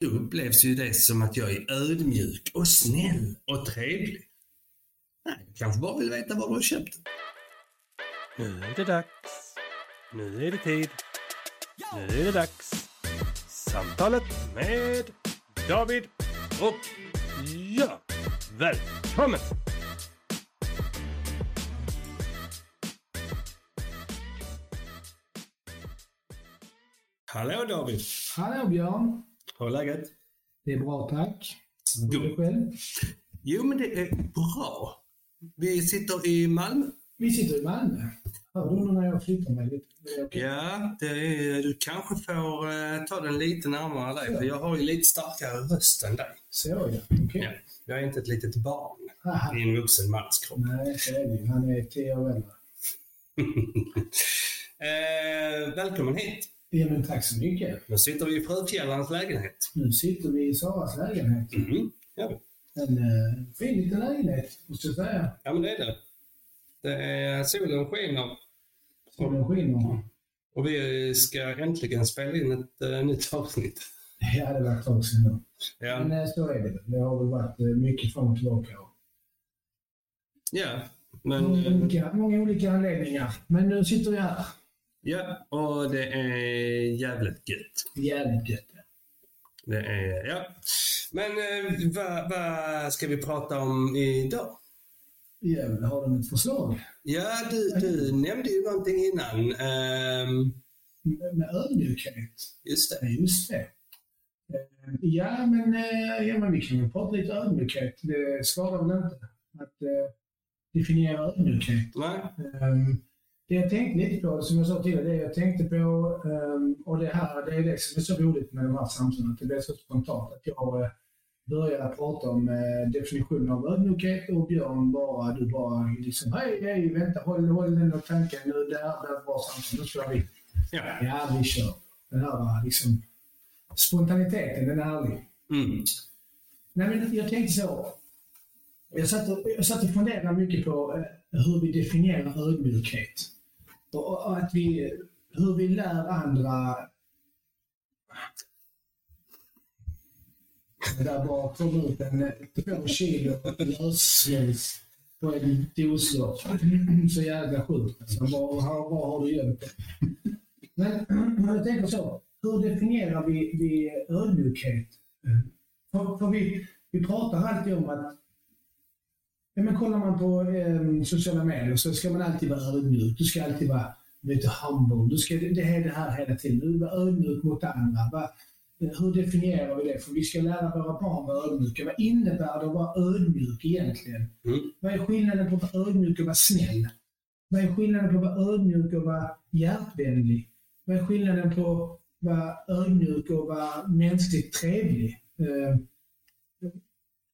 då upplevs ju det som att jag är ödmjuk och snäll och trevlig. Nej, jag kanske bara vill veta var du har köpt den. Nu är det dags. Nu är det tid. Nu är det dags. Samtalet med David och ja, välkommen! Hallå David! Hallå Björn! Hur är läget? Det är bra tack. Dig själv? Jo, men det är bra. Vi sitter i Malmö. Vi sitter i Malmö. Hör du när jag flyttar mig lite? Det. Ja, det är, du kanske får eh, ta den lite närmare dig, för jag har ju lite starkare röst än dig. Så ja, okej. Ja. Jag är inte ett litet barn Haha. i en vuxen mans kropp. Nej, så är det. Han är tio år äldre. eh, välkommen hit. Ja, men tack så mycket. Nu sitter vi i Fröfjällarens lägenhet. Nu sitter vi i Saras lägenhet. Mhm. Ja. En uh, fin liten lägenhet, måste jag säga. ja, men det är det. det är, solen skiner Solen skiner. och vi ska äntligen spela in ett uh, nytt avsnitt. Ja, det var ett tag sedan nu. Ja, Men eh, så är det. Det har väl varit eh, mycket fram och tillbaka. ja men... Många eh, olika, många olika anledningar. Men nu sitter vi här. Ja, och det är jävligt gött. Jävligt gött. Det är, ja. Men eh, vad, vad ska vi prata om idag? Ja, har du ett förslag? Ja, du, du nämnde ju någonting innan. Ehm, Med med ödmjukhet. just det. Just det. Eh, Ja men, eh, ja, men vi kan väl prata lite ödmjukhet. Det skadar väl inte att eh, definiera ödmjukhet. Nej? Um, det jag tänkte lite på, som jag sa tidigare, det jag tänkte på, um, och det här, det är det som är så roligt med de här samtalen, att det blir så spontant. Att jag uh, började prata om uh, definitionen av ödmjukhet och Björn bara, du bara liksom, hej, hej, vänta, håll, håll den där tanken nu, där, där var samtal, nu kör vi. Ja. Ja, vi kör. Den här uh, liksom, spontaniteten, den är härlig. Mm. Nej, men jag tänkte så. Jag satt och, jag satt och funderade mycket på eh, hur vi definierar ödmjukhet. Och, att vi, hur vi lär andra... Det där bara kom ut en två kilo lössnus på en doslott. Så jävla sjukt. Alltså, var, var, var har du gömt det? Men jag tänker så. Hur definierar vi, vi ödmjukhet? För, för vi, vi pratar alltid om att Ja, men kollar man på eh, sociala medier så ska man alltid vara ödmjuk. Du ska alltid vara lite humble. Du ska, det är det här hela tiden. Du är ödmjuk mot andra. Va, eh, hur definierar vi det? För vi ska lära våra barn vara ödmjuka. Vad innebär det att vara ödmjuk egentligen? Mm. Vad är skillnaden på att vara ödmjuk och vara snäll? Vad är skillnaden på att vara ödmjuk och vara hjärtvänlig? Vad är skillnaden på att vara ödmjuk och vara mänskligt trevlig? Eh,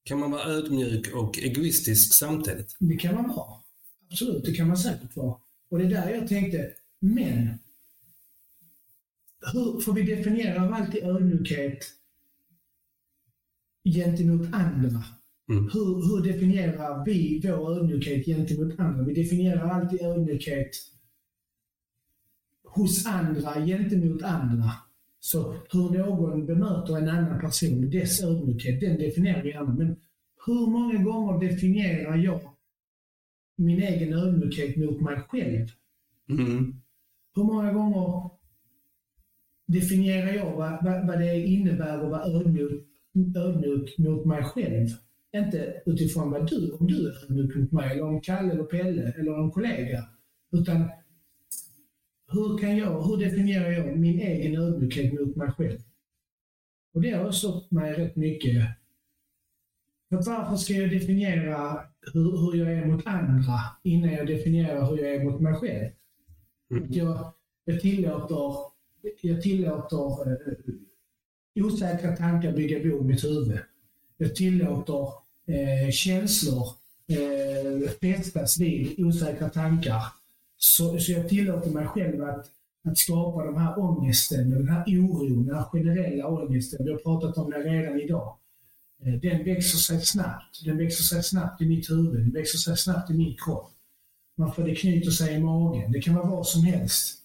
Kan man vara ödmjuk och egoistisk samtidigt? Det kan man vara. Absolut, det kan man säkert vara. Och det är där jag tänkte, men hur, för vi definierar alltid ödmjukhet gentemot andra. Mm. Hur, hur definierar vi vår ödmjukhet gentemot andra? Vi definierar alltid ödmjukhet hos andra gentemot andra. Så hur någon bemöter en annan person, dess ödmjukhet, den definierar vi gärna. Men hur många gånger definierar jag min egen ödmjukhet mot mig själv? Mm. Hur många gånger definierar jag vad, vad, vad det innebär att vara ödmjuk, ödmjuk mot mig själv? Inte utifrån vad du, om du är ödmjuk mot mig, eller om Kalle eller Pelle eller en kollega. Utan hur, kan jag, hur definierar jag min egen ödmjukhet mot mig själv? Och det har stått mig rätt mycket. För varför ska jag definiera hur, hur jag är mot andra innan jag definierar hur jag är mot mig själv? Mm. Jag, jag tillåter, jag tillåter eh, osäkra tankar bygga bo i mitt huvud. Jag tillåter eh, känslor eh, fästas vid osäkra tankar. Så, så jag tillåter mig själv att, att skapa den här ångesten, den här oron, den här generella ångesten. Vi har pratat om det redan idag. Eh, den växer sig snabbt. Den växer sig snabbt i mitt huvud. Den växer sig snabbt i min kropp. Man får det knyter sig i magen. Det kan vara vad som helst.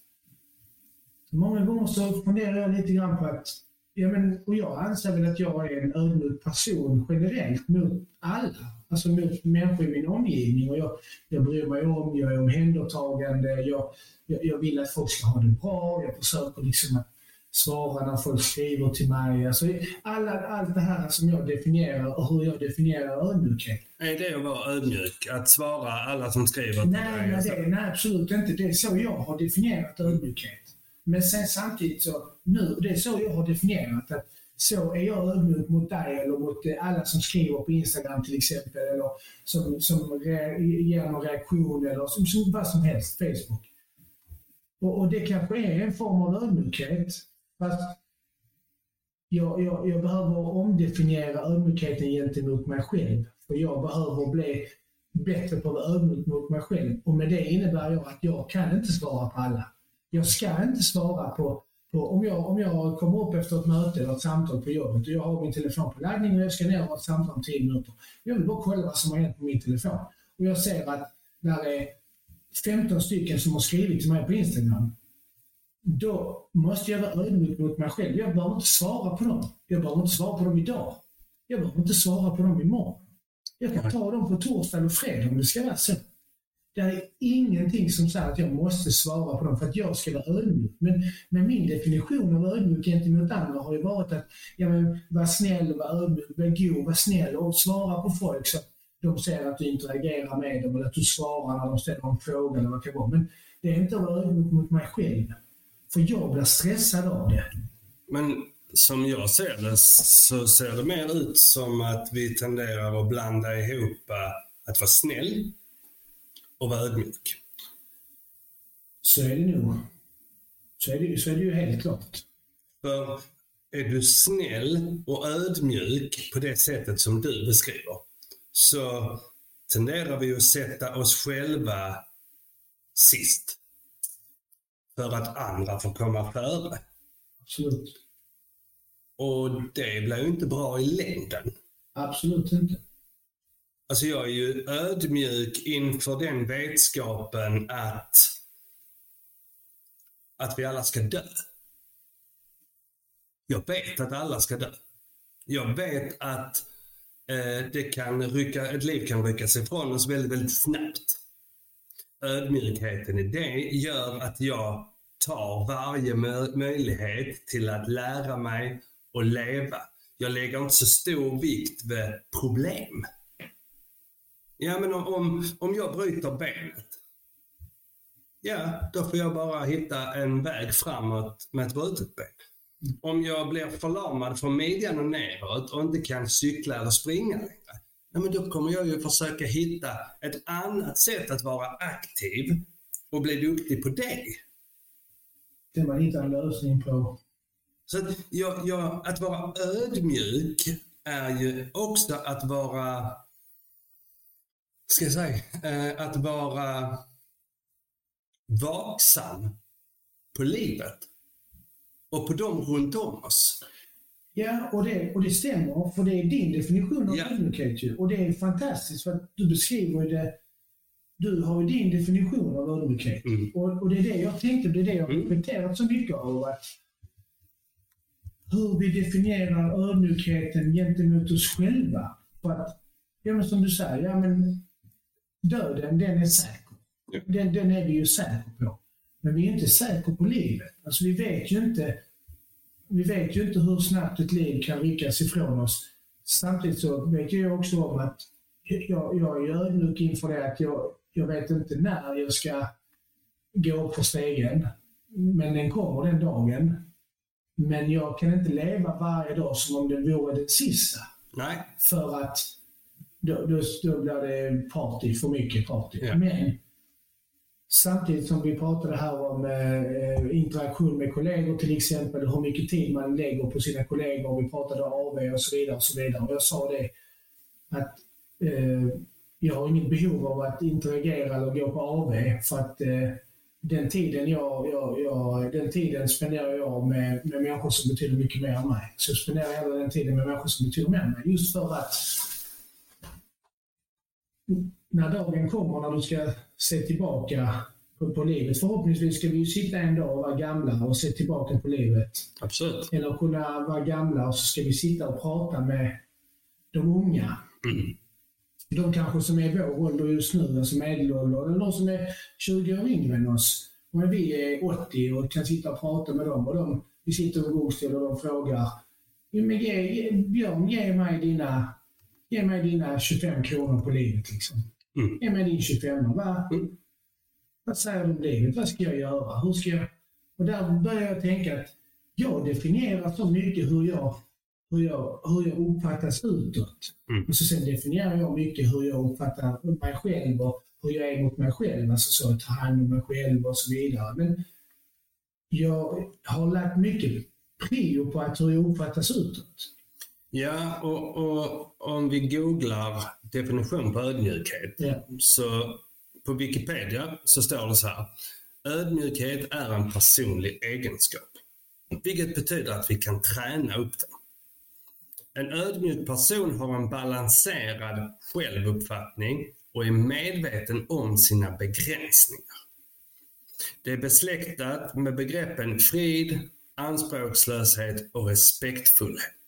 Många gånger så funderar jag lite grann på att ja, men, och jag anser väl att jag är en ödmjuk person generellt mot alla. Alltså mot människor i min omgivning. Och jag, jag bryr mig om, jag är omhändertagande, jag, jag, jag vill att folk ska ha det bra. Jag försöker liksom att svara när folk skriver till mig. Alltså, alla, allt det här som jag definierar och hur jag definierar ödmjukhet. Är det att vara ödmjuk? Att svara alla som skriver till Nej, dig? nej, det, nej, absolut inte. Det är så jag har definierat ödmjukhet. Men sen samtidigt så, nu, det är så jag har definierat att så är jag ödmjuk mot dig eller mot eh, alla som skriver på Instagram till exempel eller som, som re, ger någon reaktion eller som, som, vad som helst, Facebook. Och, och det kanske är en form av ödmjukhet. Fast jag, jag, jag behöver omdefiniera ödmjukheten gentemot mig själv. För jag behöver bli bättre på att vara ödmjuk mot mig själv. Och med det innebär jag att jag kan inte svara på alla. Jag ska inte svara på, på om, jag, om jag kommer upp efter ett möte eller ett samtal på jobbet och jag har min telefon på laddning och jag ska ner och ett samtal om 10 minuter. Jag vill bara kolla vad som har hänt på min telefon. Och jag ser att där är 15 stycken som har skrivit till mig på Instagram då måste jag vara ödmjuk mot mig själv. Jag behöver inte svara på dem. Jag behöver inte svara på dem idag. Jag behöver inte svara på dem imorgon. Jag kan ta dem på torsdag eller fredag om det ska vara så. Det är ingenting som säger att jag måste svara på dem för att jag ska vara ödmjuk. Men, men min definition av ödmjuk gentemot andra har ju varit att ja, men, vara snäll, vara ödmjuk, vara god, vara snäll och svara på folk så att de ser att du interagerar med dem eller att du svarar när de ställer en fråga eller vad det kan vara. Men det är inte att vara ödmjuk mot mig själv. För jag blir stressad av det. Men som jag ser det så ser det mer ut som att vi tenderar att blanda ihop att vara snäll och vara ödmjuk. Så är det nog. Så är det, så är det ju helt klart. För är du snäll och ödmjuk på det sättet som du beskriver så tenderar vi att sätta oss själva sist. För att andra får komma före. Absolut. Och det blir ju inte bra i längden. Absolut inte. Alltså jag är ju ödmjuk inför den vetskapen att, att vi alla ska dö. Jag vet att alla ska dö. Jag vet att eh, det kan rycka, ett liv kan ryckas ifrån oss väldigt, väldigt snabbt. Ödmjukheten i det gör att jag tar varje mö- möjlighet till att lära mig och leva. Jag lägger inte så stor vikt vid problem. Ja, men om- om, jag bryter benet. Ja, då får jag bara hitta en väg framåt med ett brutet ben. Om jag blir förlamad från midjan och neråt och inte kan cykla eller springa längre. Ja, men då kommer jag ju försöka hitta ett annat sätt att vara aktiv och bli duktig på det. Det man hittar en lösning på. Så att, jag, jag, att vara ödmjuk är ju också att vara, ska jag säga, eh, att vara vaksam på livet och på dem runt om oss. Ja, och det, och det stämmer, för det är din definition av Ja. ödmjukhet ju. Och det är fantastiskt, för att du beskriver det. Du har ju din definition av ödmjukhet. Mm. Och, och det är det jag tänkte, det är det jag har Mm. reflekterat så mycket över. Hur vi definierar ödmjukheten gentemot oss själva. För att, ja men som du säger, ja men döden den är säker. Den, den är vi ju säkra på. Men vi är inte säkra på livet. Alltså vi vet ju inte vi vet ju inte hur snabbt ett liv kan ryckas ifrån oss. Samtidigt så vet jag också om att jag, jag är ödmjuk inför det att jag, jag vet inte när jag ska gå upp för stegen. Men den kommer den dagen. Men jag kan inte leva varje dag som om den vore den sista. Nej, För att då, då, då blir det party, för mycket party. Ja. Men samtidigt som vi pratade här om eh, interaktion med kollegor till exempel, hur mycket tid man lägger på sina kollegor. Vi pratade AV och så vidare. Och så vidare. Och jag sa det att eh, jag har inget behov av att interagera eller gå på AV för att eh, den tiden, jag, jag, jag, den tiden spenderar jag med, med människor som betyder mycket mer än mig. Så jag spenderar jag hellre den tiden med människor som betyder mer än mig. Just för att när dagen kommer när du ska se tillbaka på, på livet. Förhoppningsvis ska vi ju sitta en dag och vara gamla och se tillbaka på livet. Absolut. Eller kunna vara gamla och så ska vi sitta och prata med de unga. Mm. De kanske som är i vår ålder just nu, alltså medelålder, eller de som är 20 år yngre än oss. Och vi är 80 och kan sitta och prata med dem och de, vi sitter i en och de frågar "Jo, men ge, ge, Björn, ge mig, dina, ge mig dina 25 kronor på livet. Liksom. Mm. Ge mig din 25 vad, Mm. vad säger du om livet? Vad ska jag göra? Hur ska jag? Och där börjar jag tänka att jag definierar så mycket hur jag, hur jag, hur jag uppfattas utåt. Mm. Och så sen definierar jag mycket hur jag uppfattar mig själv och hur jag är mot mig själv. Alltså så att ta hand om mig själv och så vidare. Men jag har lagt mycket prio på att hur jag uppfattas utåt. Ja, och, och om vi googlar definition på ödmjukhet Ja. så på Wikipedia så står det så här. Ödmjukhet är en personlig egenskap. Vilket betyder att vi kan träna upp den. En ödmjuk person har en balanserad självuppfattning och är medveten om sina begränsningar. Det är besläktat med begreppen frid, anspråkslöshet och respektfullhet.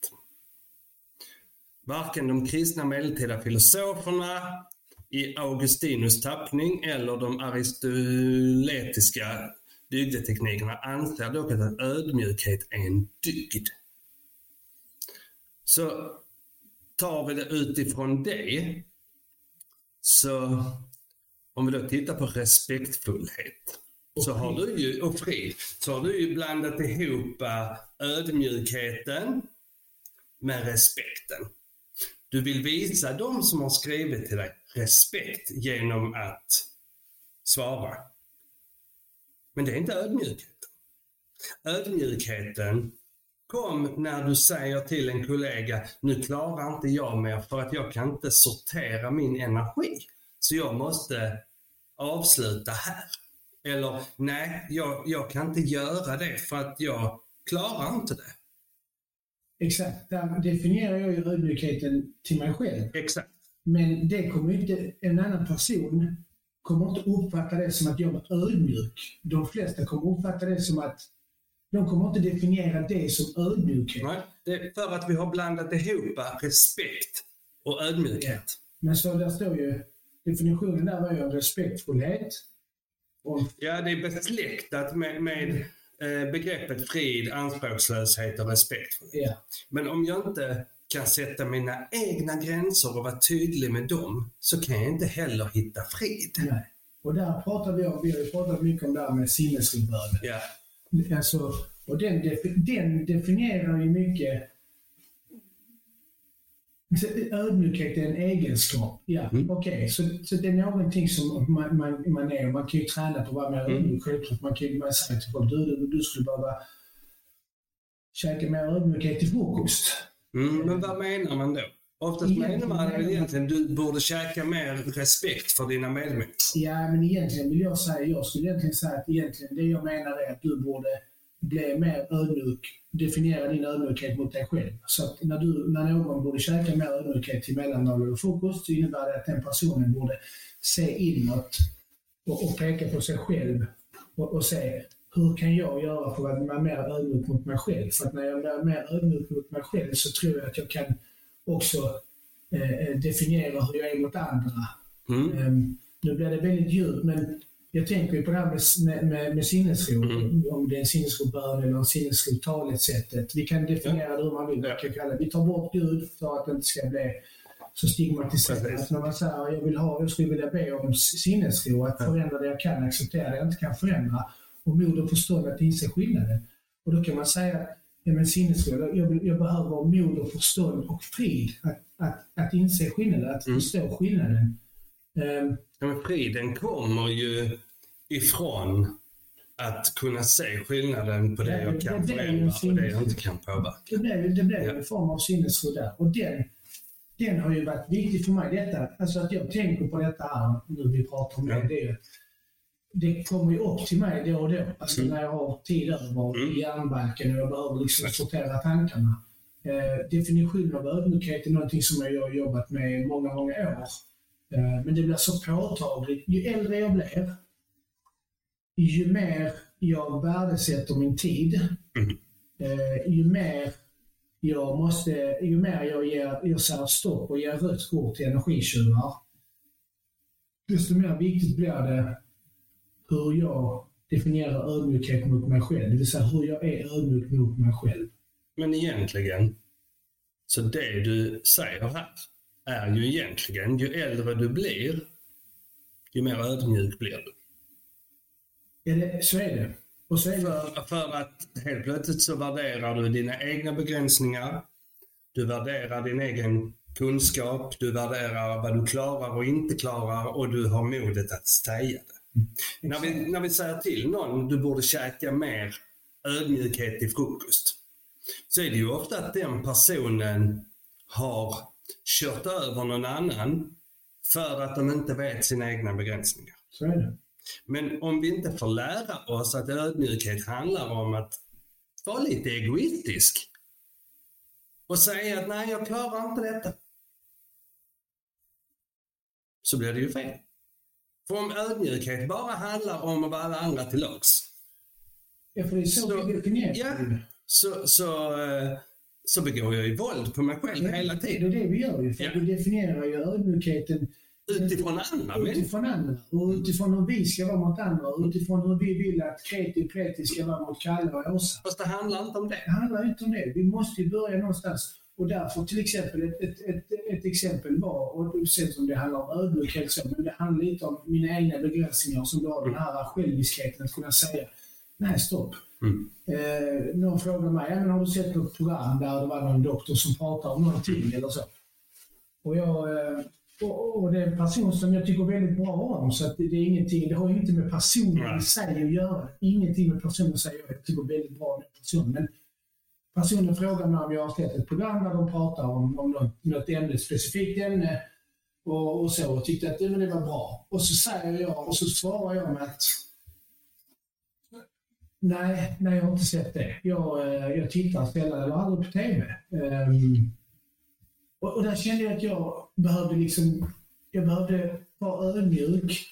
Varken de kristna medeltida filosoferna i Augustinus tappning eller de aristoletiska dygdeteknikerna anser dock att ödmjukhet är en dygd. Så tar vi det utifrån det, så om vi då tittar på respektfullhet så har du ju, och frid, så har du ju blandat ihop eh, ödmjukheten med respekten. Du vill visa dem som har skrivit till dig respekt genom att svara. Men det är inte ödmjukheten. Ödmjukheten kom när du säger till en kollega, nu klarar inte jag mer för att jag kan inte sortera min energi. Så jag måste avsluta här. Eller, nej, jag, jag kan inte göra det för att jag klarar inte det. Exakt, där definierar jag ju ödmjukheten till mig själv. Exakt. Men det kommer inte, en annan person kommer inte uppfatta det som att jag är ödmjuk. De flesta kommer uppfatta det som att de kommer inte definiera det som ödmjukhet. Nej, det är för att vi har blandat ihop respekt och ödmjukhet. Men så där står ju, definitionen där var ju respektfullhet. Och, Ja, det är besläktat med, med begreppet frid, anspråkslöshet och respekt. ja, Men om jag inte kan sätta mina egna gränser och vara tydlig med dem så kan jag inte heller hitta frid. nej. Och där pratar vi om, vi har ju pratat mycket om det här med sinnesrobönen. Ja. Alltså, och den, den definierar ju mycket Ödmjukhet är en egenskap. Ja, Mm. okej. Så, så det är någonting som man, man, man är. Man kan ju träna på att vara mer Mm. ödmjuk. Självklart. Man kan ju säga till folk, du, du, du skulle behöva käka mer ödmjukhet till frukost. Mm, men vad menar man då? Oftast Egentligen menar man väl egentligen du borde käka mer respekt för dina medmänniskor. Ja, men egentligen vill jag säga, jag skulle egentligen säga att egentligen det jag menar är att du borde bli mer ödmjuk, definiera din ödmjukhet mot dig själv. Så att när, du, när någon borde käka mer ödmjukhet till mellanmål eller frukost så innebär det att den personen borde se inåt och, och peka på sig själv och, och se hur kan jag göra för att vara mer ödmjuk mot mig själv? För att när jag blir mer ödmjuk mot mig själv så tror jag att jag kan också eh, definiera hur jag är mot andra. Mm. Um, nu blir det väldigt djupt, men jag tänker ju på det här med, med, med, sinnesro. Mm. Om det är en sinnesrobön eller en sinnesro talesättet. Vi kan definiera det hur man vill. Ja. Kalla. Vi tar bort Gud för att det inte ska bli så stigmatiserat. När man säger jag, vill ha, jag skulle vilja be om sinnesro, att Ja. förändra det jag kan, acceptera det jag inte kan förändra. Och mod och förstånd att inse skillnaden. Och då kan man säga Ja, men sinnesro, jag, vill, jag behöver mod och förstånd och frid. Att, att, att inse skillnaden, att Mm. förstå skillnaden. Ehm, Ja, men friden kommer ju ifrån att kunna se skillnaden på det Ja, jag det- kan det förändra och det jag inte kan påverka. det blev, det blev Ja. en form av sinnesro där. Och den, den har ju varit viktig för mig. Detta, alltså att jag tänker på detta här, nu vi pratar om Ja. det, det, det kommer ju upp till mig då och då. Alltså Mm. när jag har tid över Mm. i hjärnbalken och jag behöver liksom sortera tankarna. Eh, definition av ödmjukhet är någonting som jag har jobbat med i många, många år. Eh, men det blir så påtagligt. Ju äldre jag blir, ju mer jag värdesätter min tid, Mm. eh, ju mer jag måste, ju mer jag, ger, jag säger stopp och ger rött kort till energitjuvar, desto mer viktigt blir det hur jag definierar ödmjukhet mot mig själv. Det vill säga hur jag är ödmjuk mot mig själv. Men egentligen, så det du säger här är ju egentligen, ju äldre du blir, ju mer ödmjuk blir du. Ja, det, så är det. Och så är det För, för att helt plötsligt så värderar du dina egna begränsningar. Du värderar din egen kunskap. Du värderar vad du klarar och inte klarar och du har modet att säga det. När vi, när vi säger till någon du borde käka mer ödmjukhet till frukost. Så är det ju ofta att den personen har kört över någon annan för att de inte vet sina egna begränsningar. så är det. Men om vi inte får lära oss att ödmjukhet handlar om att vara lite egoistisk och säga att nej, jag klarar inte detta. Så blir det ju fel. För om ödmjukhet bara handlar om att vara alla andra till lags, Ja, för det är så, Så- vi definierar ja. så, så, eh, så begår jag ju våld på mig själv hela Det tiden. är det vi gör ju. För Ja. vi definierar ju ödmjukheten Utifrån andra utifrån andra. Och utifrån hur vi ska vara mot andra. Och utifrån hur vi vill att Kreti och Pleti ska vara mot Kalle och Åsa. Fast det handlar inte om det. Det handlar inte om det. Vi måste ju börja någonstans. Och därför till exempel ett, ett, ett, ett exempel var, och sen som det handlar om ödmjukhet men det handlar lite om mina egna begränsningar som då den här själviskheten att kunna säga nej stopp. Mm. Eh, någon frågar mig, ja, men har du sett något program där det var någon doktor som pratar om någonting eller så? Och jag eh, och, och det är en person som jag tycker väldigt bra om, så att det, det är ingenting, det har ju inte med personen i sig att göra. Ingenting med personen i sig att. Jag tycker väldigt bra om den personen. Men personen frågar mig om jag har sett ett program där de pratar om, om något, något ämne, specifikt ämne och, och så och tyckte att det, men det var bra. Och så säger jag, och så svarar jag med att Nej, nej, jag har inte sett det. Jag, eh, jag tittar sällan eller aldrig på TV. Um, ehm, och, och där kände jag att jag behövde liksom, jag behövde vara ödmjuk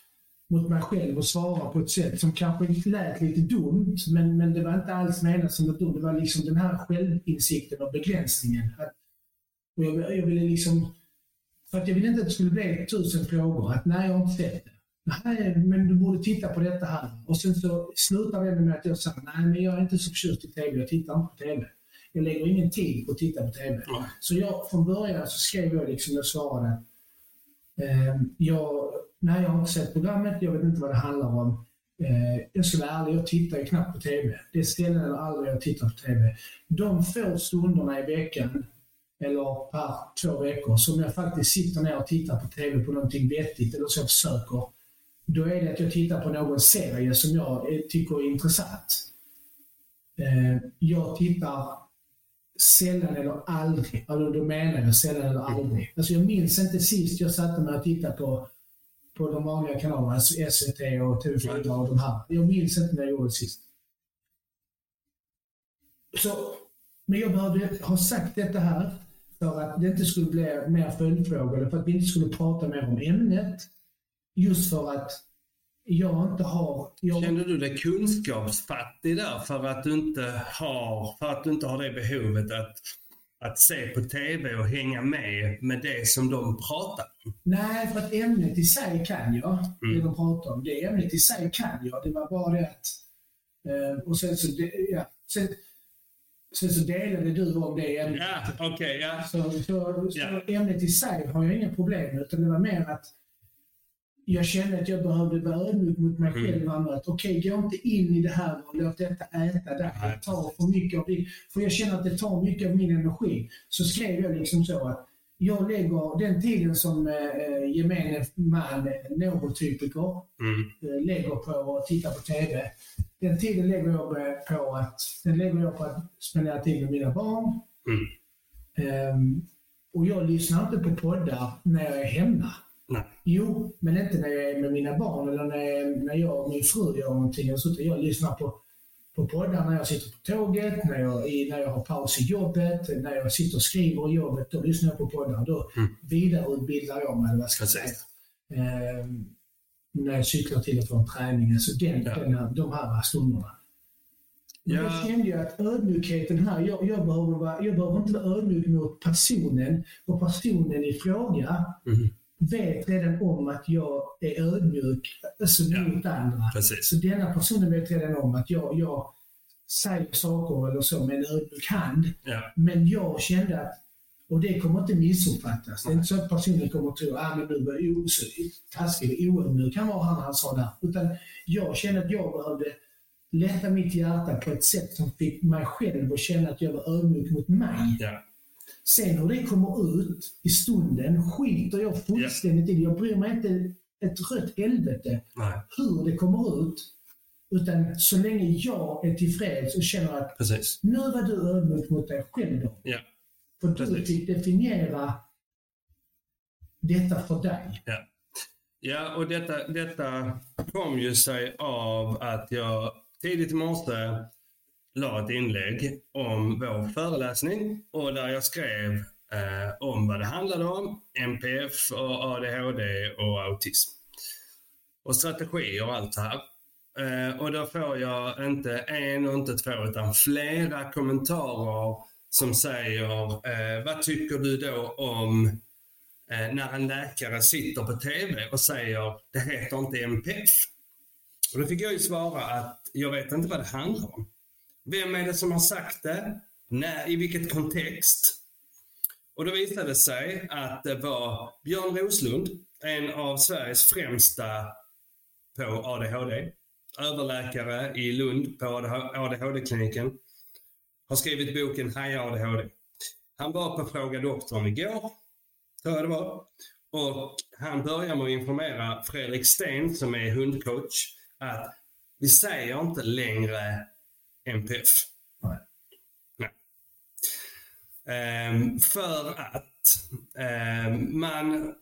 mot mig själv och svara på ett sätt som kanske lät lite dumt, men, men det var inte alls menat som något dumt. Det var liksom den här självinsikten och begränsningen. Att, och jag, jag ville liksom, för att jag ville inte att det skulle bli tusen frågor. Att nej, jag har inte sett det. Nej, men du borde titta på detta här. Och sen så slutar det med att jag säger nej, men jag är inte så förtjust i TV. Jag tittar inte på TV. Jag lägger ingen tid på att titta på TV. Ja. Så jag, från början så skrev jag liksom, jag svarade, eh, jag, nej jag har inte sett programmet, jag vet inte vad det handlar om. Eh, jag ska vara ärlig, jag tittar ju knappt på TV. Det är ställen där aldrig jag tittar på TV. De få stunderna i veckan, eller per två veckor, som jag faktiskt sitter ner och tittar på TV på någonting vettigt, eller så jag försöker, då är det att jag tittar på någon serie som jag eh, tycker är intressant. Eh, jag tittar sällan eller aldrig, alltså då menar jag sällan eller aldrig. Alltså jag minns inte sist jag satte mig och tittade på, på de vanliga kanalerna, alltså SVT och TV4 och de här. Jag minns inte när jag gjorde det sist. Så, men jag behövde ha sagt detta här för att det inte skulle bli mer följdfrågor, eller för att vi inte skulle prata mer om ämnet. Just för att jag inte har... Jag, Kände du dig kunskapsfattig där för att du inte har, för att du inte har det behovet att, att se på TV och hänga med med det som de pratar om? Nej, för att ämnet i sig kan jag. Det Mm. de pratar om. Det ämnet i sig kan jag. Det var bara det att... Eh, och sen så, det, ja, sen, sen så delade du om det ämnet. Ja, okej, ja. Så, så, så Ja. ämnet i sig har jag inga problem med, utan det var mer att jag kände att jag behövde vara ödmjuk mot mig Mm. själv. Mm. Att okej, gå inte in i det här och låt detta äta dig. Det tar för mycket av det. För jag känner att det tar mycket av min energi. Så skrev jag liksom så att jag lägger den tiden som eh, gemene man, eh, neurotypiker, Mm. eh, lägger på att titta på TV. Den tiden lägger jag på att, den lägger jag på att spendera tid med mina barn. Mm. Ehm, och jag lyssnar inte på poddar när jag är hemma. Nej. Jo, men inte när jag är med mina barn eller när, jag, när jag och min fru gör någonting. Jag, sitter, jag lyssnar på, på poddar när jag sitter på tåget, när jag, i, när jag har paus i jobbet, när jag sitter och skriver i jobbet. Då lyssnar jag på poddar. Då Mm. vidareutbildar jag mig, eller vad ska jag säga. Ehm, när jag cyklar till och från träning. Alltså den, Ja. den här, de här stunderna. Men Ja. jag kände ju att ödmjukheten här, jag, jag, behöver vara, jag behöver inte vara ödmjuk mot personen och personen i fråga Mhm. Vet redan om att jag är ödmjuk alltså, Ja. mot andra. Precis. Så denna personen vet redan om att jag, jag säger saker eller så med en ödmjuk hand. Ja. Men jag kände att, och det kommer inte missuppfattas. Det är inte så att personen kommer att tro att ah, men var så taskig och oödmjuk han var han han sa det. här. Utan jag kände att jag behövde lätta mitt hjärta på ett sätt som fick mig själv att känna att jag var ödmjuk mot mig. Ja. Sen hur det kommer ut i stunden skiter jag fullständigt i. Jag bryr mig inte ett rött helvete Nej. hur det kommer ut. Utan så länge jag är tillfreds och känner att Precis. nu var du ödmjuk mot dig själv då. Ja. För du Precis. fick definiera detta för dig. Ja. Ja, och detta, detta kom ju sig av att jag tidigt i morse la ett inlägg om vår föreläsning och där jag skrev eh, om vad det handlade om, MPF och ADHD och autism. Och strategier och allt det här. Eh, och då får jag inte en och inte två utan flera kommentarer som säger eh, vad tycker du då om eh, när en läkare sitter på TV och säger det heter inte MPF. Och då fick jag ju svara att jag vet inte vad det handlar om. Vem är det som har sagt det? När, I vilket kontext? Och då visade det sig att det var Björn Roslund, en av Sveriges främsta på ADHD. Överläkare i Lund på ADHD-kliniken. Har skrivit boken Haja ADHD. Han var på Fråga doktorn igår, tror jag det var. Och han börjar med att informera Fredrik Sten, som är hundcoach, att vi säger inte längre MPF. Nej. Nej. Ehm, för att ehm, man...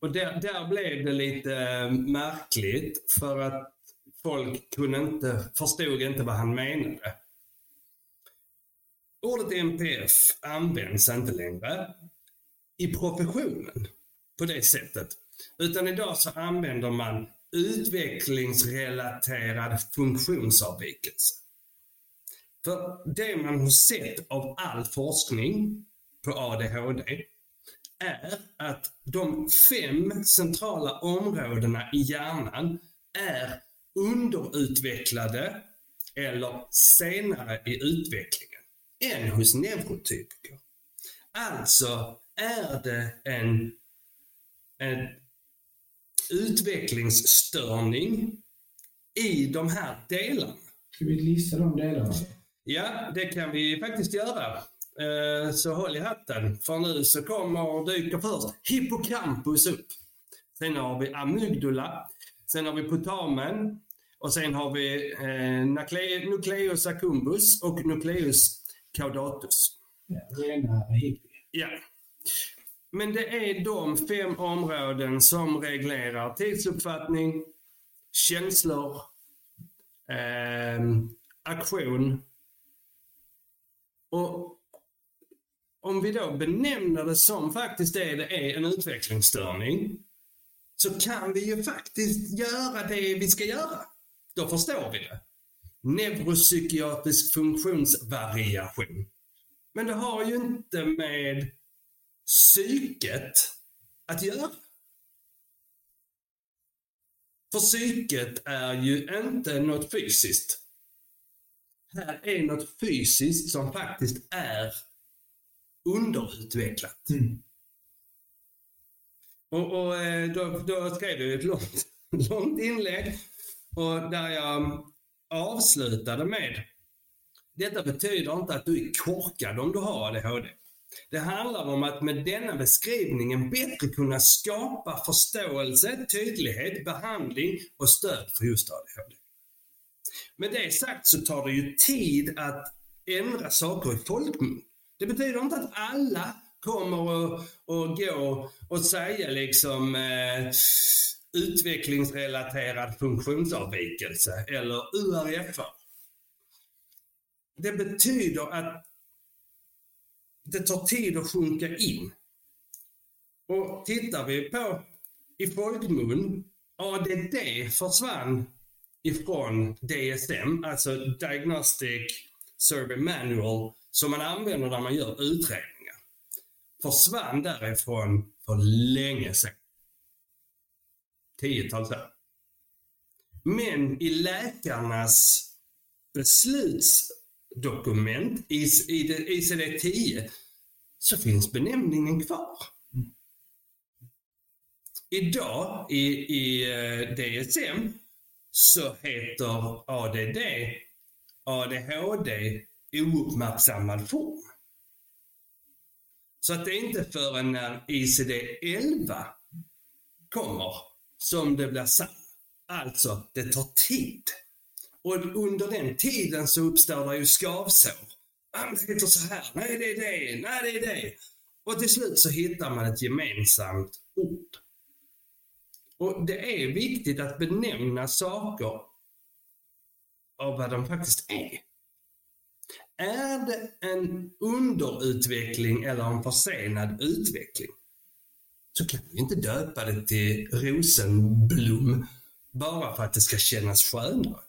Och där, där blev det lite märkligt för att folk kunde inte, förstod inte vad han menade. Ordet MPF används inte längre i professionen på det sättet. Utan idag så använder man utvecklingsrelaterad funktionsavvikelse. För det man har sett av all forskning på ADHD är att de fem centrala områdena i hjärnan är underutvecklade eller senare i utvecklingen än hos neurotypiker. Alltså är det en, en utvecklingsstörning i de här delarna. Ska vi lista de delarna? Ja, det kan vi faktiskt göra. Eh, Så håll i hatten, för nu så kommer, dyker först hippocampus upp. Sen har vi amygdala, sen har vi putamen och sen har vi eh, nucle- nucleus accumbens och nucleus caudatus. Ja, rena hippie. Ja. Men det är de fem områden som reglerar tidsuppfattning, känslor, eh, aktion. Och om vi då benämner det som faktiskt det det är, en utvecklingsstörning, så kan vi ju faktiskt göra det vi ska göra. Då förstår vi det. Neuropsykiatrisk funktionsvariation. Men det har ju inte med psyket att göra. För psyket är ju inte något fysiskt. Här är något fysiskt som faktiskt är underutvecklat. Mm. Och, och eh, då, då skrev jag ett långt, långt inlägg och där jag avslutade med Detta betyder inte att du är korkad om du har ADHD. Det handlar om att med denna beskrivningen bättre kunna skapa förståelse, tydlighet, behandling och stöd för just ADHD. Med det sagt så tar det ju tid att ändra saker i folkmun. Det betyder inte att alla kommer att, att gå och säga liksom eh, utvecklingsrelaterad funktionsavvikelse eller URF. Det betyder att det tar tid att sjunka in. Och tittar vi på i folkmun, ADD försvann ifrån DSM, alltså Diagnostic Survey Manual, som man använder när man gör utredningar. Försvann därifrån för länge sedan. Tiotals år. Men i läkarnas besluts dokument, i, i ICD-10, så finns benämningen kvar. Idag i, i eh, DSM så heter ADD ADHD ouppmärksammad form. Så att det är inte förrän när ICD-11 kommer som det blir sant. Alltså, det tar tid. Och under den tiden så uppstår det ju skavsår. Man heter så här. Nej, det är det. Nej, det är det. Och till slut så hittar man ett gemensamt ord. Och det är viktigt att benämna saker av vad de faktiskt är. Är det en underutveckling eller en försenad utveckling så kan vi inte döpa det till rosenblom bara för att det ska kännas skönare.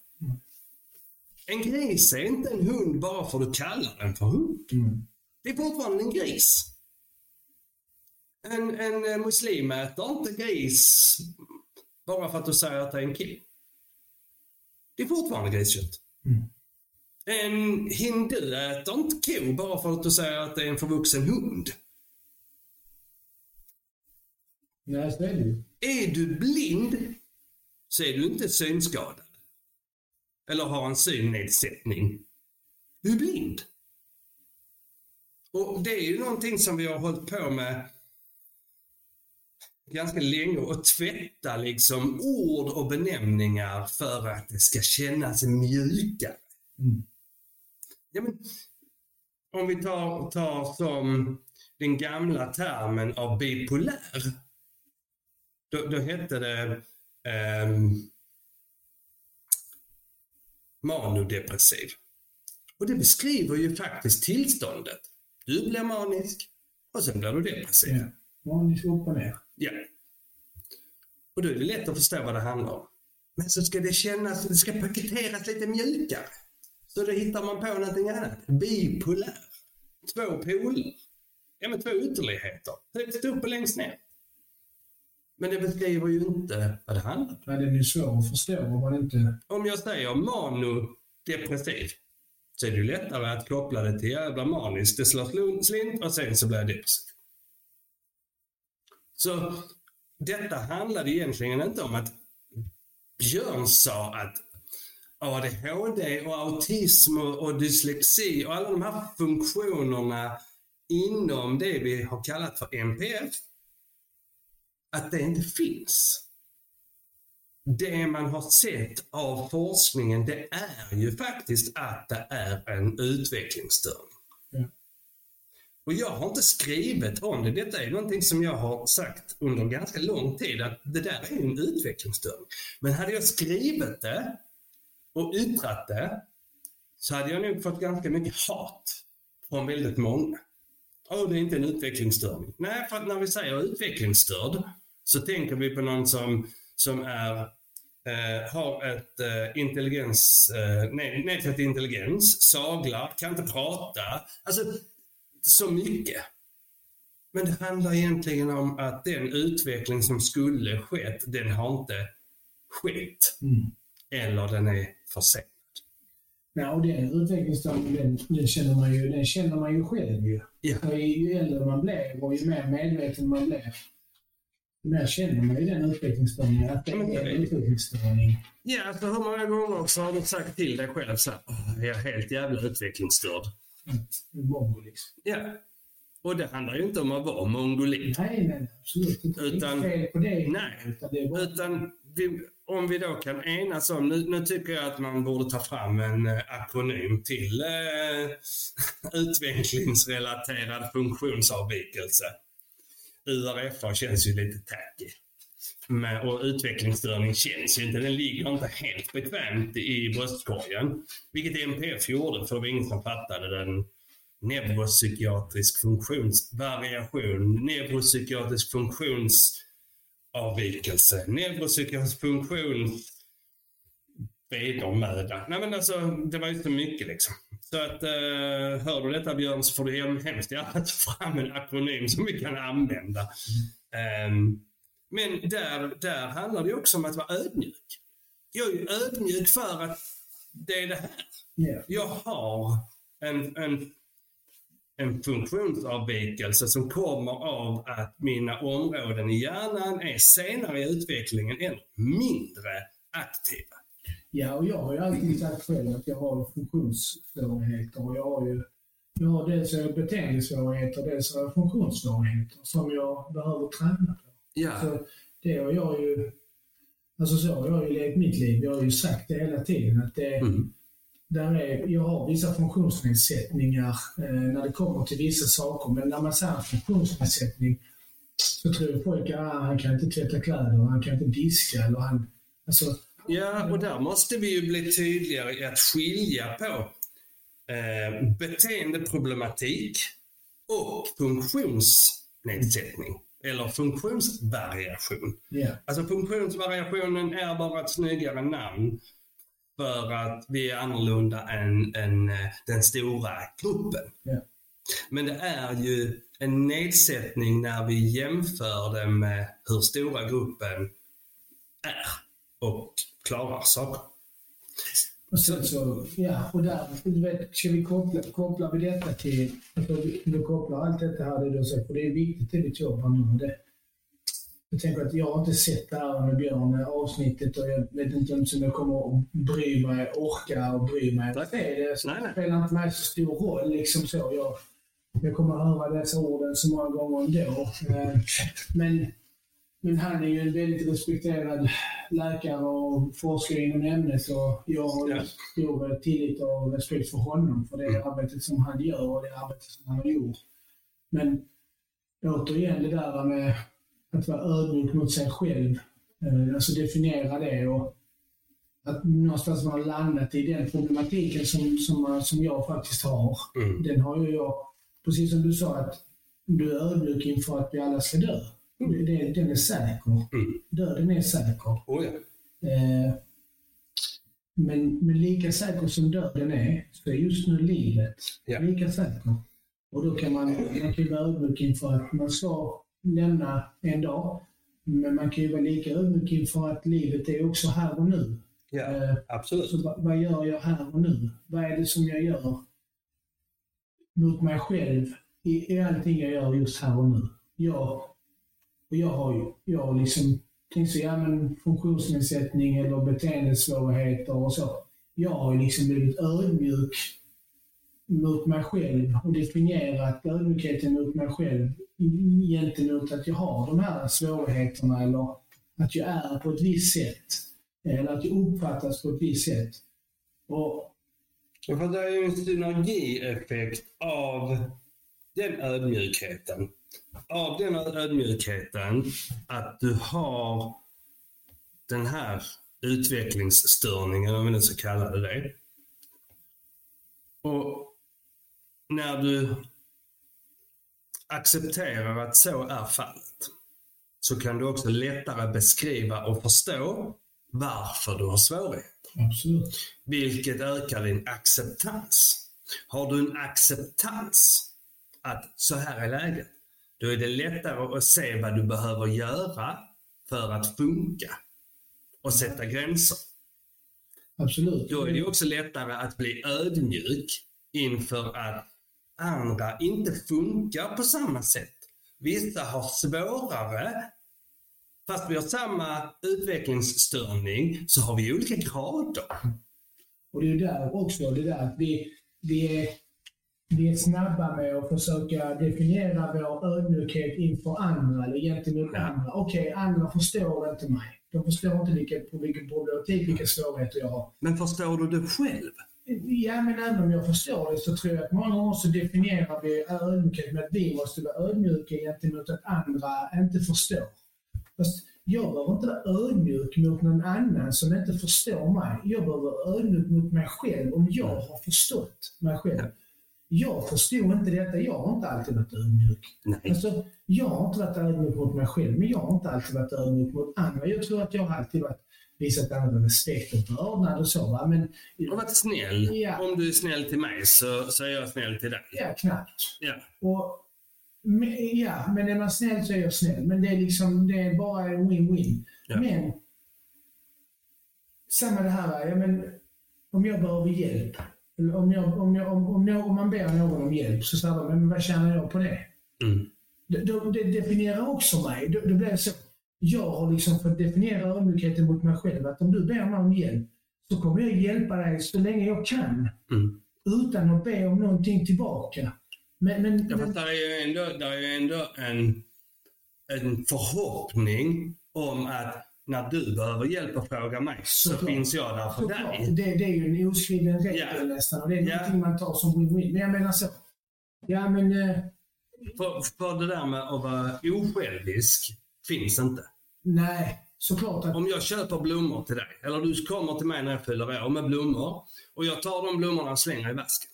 En gris är inte en hund bara för att du kallar den för hund. Mm. Det är fortfarande en gris. En, en muslim äter inte gris bara för att du säger att det är en ko. Det är fortfarande griskött. Mm. En hindu äter inte ko bara för att du säger att det är en förvuxen hund. Nej, så är det ju. Är du blind så är du inte synskadad. Eller har en synnedsättning. Du är blind. Och det är ju någonting som vi har hållit på med ganska länge och tvätta liksom ord och benämningar för att det ska kännas mjukare. Mm. Ja, men, om vi tar, tar som den gamla termen av bipolär. Då, då hette det ehm, manodepressiv. Och det beskriver ju faktiskt tillståndet. Du blir manisk och sen blir du depressiv. Ja. Manisk upp och ner. Ja. Och då är det lätt att förstå vad det handlar om. Men så ska det kännas, det ska paketeras lite mjukare. Så då hittar man på någonting annat. Bipolär. Två poler. Ja, men två ytterligheter. Högst upp och längst ner. Men det beskriver ju inte vad det handlar om. Nej, den är svår att förstå om man inte... Om jag säger manodepressiv så är det ju lättare att koppla det till jävla maniskt. Det slår slint och sen så blir jag depressiv. Så detta handlade egentligen inte om att Björn sa att ADHD och autism och, och dyslexi och alla de här funktionerna inom det vi har kallat för NPF, att det inte finns. Det man har sett av forskningen, det är ju faktiskt att det är en utvecklingsstörning. Ja. Och jag har inte skrivit om det. Detta är någonting som jag har sagt under ganska lång tid att det där är en utvecklingsstörning. Men hade jag skrivit det och yttrat det så hade jag nog fått ganska mycket hat från väldigt många. Åh, det är inte en utvecklingsstörning. Nej, för att när vi säger utvecklingsstörd så tänker vi på någon som, som är, eh, har ett eh, intelligens, eh, ned- nedsatt intelligens, saglar, kan inte prata. Alltså, så mycket. Men det handlar egentligen om att den utveckling som skulle skett, den har inte skett. Mm. Eller den är försenad. Ja, och den utvecklingsstörningen, den, den, känner man ju, den känner man ju själv ju. Ja. För ju äldre man blir och ju mer medveten man blir, mer känner man ju den utvecklingsstörningen, att det det är är en det. utvecklingsstörning. Ja, alltså hur många gånger så har du sagt till dig själv så här, "Åh, jag är helt jävla utvecklingsstörd. Mongo liksom. Ja. Och det handlar ju inte om att vara mongolit. Nej, nej, absolut inte. Utan- Inget fel på det. Nej. Utan det är bara, Utan vi, om vi då kan enas om, nu, nu tycker jag att man borde ta fram en eh, akronym till eh, utvecklingsrelaterad funktionsavvikelse. URFA känns ju lite tacky. Men, och utvecklingsstörning känns ju inte, den ligger inte helt bekvämt i bröstkorgen. Vilket NPF gjorde, för det var ingen som fattade den neuropsykiatrisk funktionsvariation, neuropsykiatrisk funktionsavvikelse, neuropsykiatrisk funktions vedermöda. Nej men alltså, det var ju så mycket liksom. Så att, eh, hör du detta Björn så får du hem, hemskt gärna ta fram en akronym som vi kan använda. Ehm, men där, där handlar det också om att vara ödmjuk. Jag är ju ödmjuk för att det är det här. Ja. Jag har en, en, en funktionsavvikelse som kommer av att mina områden i hjärnan är senare i utvecklingen eller mindre aktiva. Ja, och jag har ju alltid sagt själv att jag har funktionssvårigheter. Och jag har ju jag har dels beteendesvårigheter, dels har jag funktionssvårigheter som jag behöver träna på. Ja, Så det har jag ju... Alltså så har jag ju levt mitt liv. Jag har ju sagt det hela tiden att det, Mm. där är, jag har vissa funktionsnedsättningar eh, när det kommer till vissa saker. Men när man säger funktionsnedsättning så tror folk att ah, han kan inte tvätta kläder, han kan inte diska eller han... Alltså, ja, och där måste vi ju bli tydligare i att skilja på eh, beteendeproblematik och funktionsnedsättning. Eller funktionsvariation. ja. Alltså funktionsvariationen är bara ett snyggare namn för att vi är annorlunda än, än eh, den stora gruppen. Ja. Men det är ju en nedsättning när vi jämför det med hur stora gruppen är och klarar saker. Och sen så, ja, och där, du vet, ska vi koppla, kopplar vi detta till, alltså, vi- vi kopplar allt detta här det du säger, för det är viktigt i ditt jobb nu. och Det, jag tänker att jag har inte sett det här med Björn avsnittet och jag vet inte om jag kommer att bry mig, orka och bry mig. Nej. Det, är det så Nej, nej. spelar inte mig så stor roll. Liksom så. Jag, jag kommer att höra dessa orden så många gånger ändå. Eh, Men, men han är ju en väldigt respekterad läkare och forskare inom ämnet och jag har Ja. stor tillit och respekt för honom för det Mm. arbetet som han gör och det arbetet som han har gjort. Men återigen det där med att vara ödmjuk mot sig själv, eh, alltså definiera det och att någonstans man har landat i den problematiken som, som, som jag faktiskt har. Mm. Den har ju jag, precis som du sa, att du är ödmjuk inför att vi alla ska dö. Det, det, den är säker. Mm. Döden är säker. Oh, ja. Eh, men, men lika säker som döden är, så är just nu livet Ja. lika säker. Och då kan man, man kan vara ödmjuk inför att man ska lämna en dag. Men man kan ju vara lika ödmjuk inför att livet är också här och nu. ja, Eh, absolut. så vad, vad gör jag här och nu? Vad är det som jag gör mot mig själv i, i allting jag gör just här och nu? Jag, och jag har ju jag har liksom tänkt så, ja men funktionsnedsättning eller beteendesvårigheter och så. Jag har ju liksom blivit ödmjuk mot mig själv och definierat ödmjukheten mot mig själv gentemot att jag har de här svårigheterna eller att jag är på ett visst sätt. Eller att jag uppfattas på ett visst sätt. Och För det är ju en synergieffekt av den ödmjukheten. Av den ödmjukheten att du har den här utvecklingsstörningen, om vi nu ska kalla det det. Och när du accepterar att så är fallet så kan du också lättare beskriva och förstå varför du har svårigheter. absolut. Vilket ökar din acceptans. Har du en acceptans att så här är läget, då är det lättare att se vad du behöver göra för att funka och sätta gränser. Absolut. Då är det också lättare att bli ödmjuk inför att andra inte funkar på samma sätt. Vissa har svårare, fast vi har samma utvecklingsstörning, så har vi olika grader. Och det är där också, det där att vi, vi, är, vi är snabba med att försöka definiera vår ödmjukhet inför andra eller gentemot andra. Okej, andra förstår inte mig. De förstår inte vilken, vilken problematik, vilka svårigheter jag har. Men förstår du det själv? Ja, men även om jag förstår det så tror jag att många gånger så definierar vi ödmjukhet med att vi måste vara ödmjuka gentemot att andra inte förstår. Fast jag behöver inte vara ödmjuk mot någon annan som inte förstår mig. Jag behöver vara ödmjuk mot mig själv om jag har förstått mig själv. Jag förstod inte detta. Jag har inte alltid varit ödmjuk. Nej. Alltså, jag har inte varit ödmjuk mot mig själv, men jag har inte alltid varit ödmjuk mot andra. Jag tror att jag har alltid varit, visat andra respekt och vördnad och så. Va? Men, har varit snäll. Ja. Om du är snäll till mig så, så är jag snäll till dig. ja, knappt. Ja. Och, men, ja, men är man snäll så är jag snäll. Men det är liksom, det är bara en win-win. Ja. Men, samma det här, ja, men, om jag behöver hjälp, om, jag, om, jag, om, om, jag, om man ber någon om hjälp, så säger man, men vad tjänar jag på det? Mm. Det, det, det definierar också mig. Det, det blir så. Jag har liksom fått definiera ödmjukheten mot mig själv. Att om du ber mig om hjälp så kommer jag hjälpa dig så länge jag kan. Mm. Utan att be om någonting tillbaka. Men, men, Ja, men där är ju ändå, där är ju ändå en, en förhoppning om att när du behöver hjälp och fråga mig så Såklart. finns jag där för såklart, dig. det, det är ju en oskriven regel Ja. nästan. Och det är Ja. någonting man tar som win-win. Men jag menar så. Ja, men... Eh, För, för det där med att vara osjälvisk finns inte. nej, såklart att... Om jag köper blommor till dig, eller du kommer till mig när jag fyller år med blommor och jag tar de blommorna och slänger i vasken.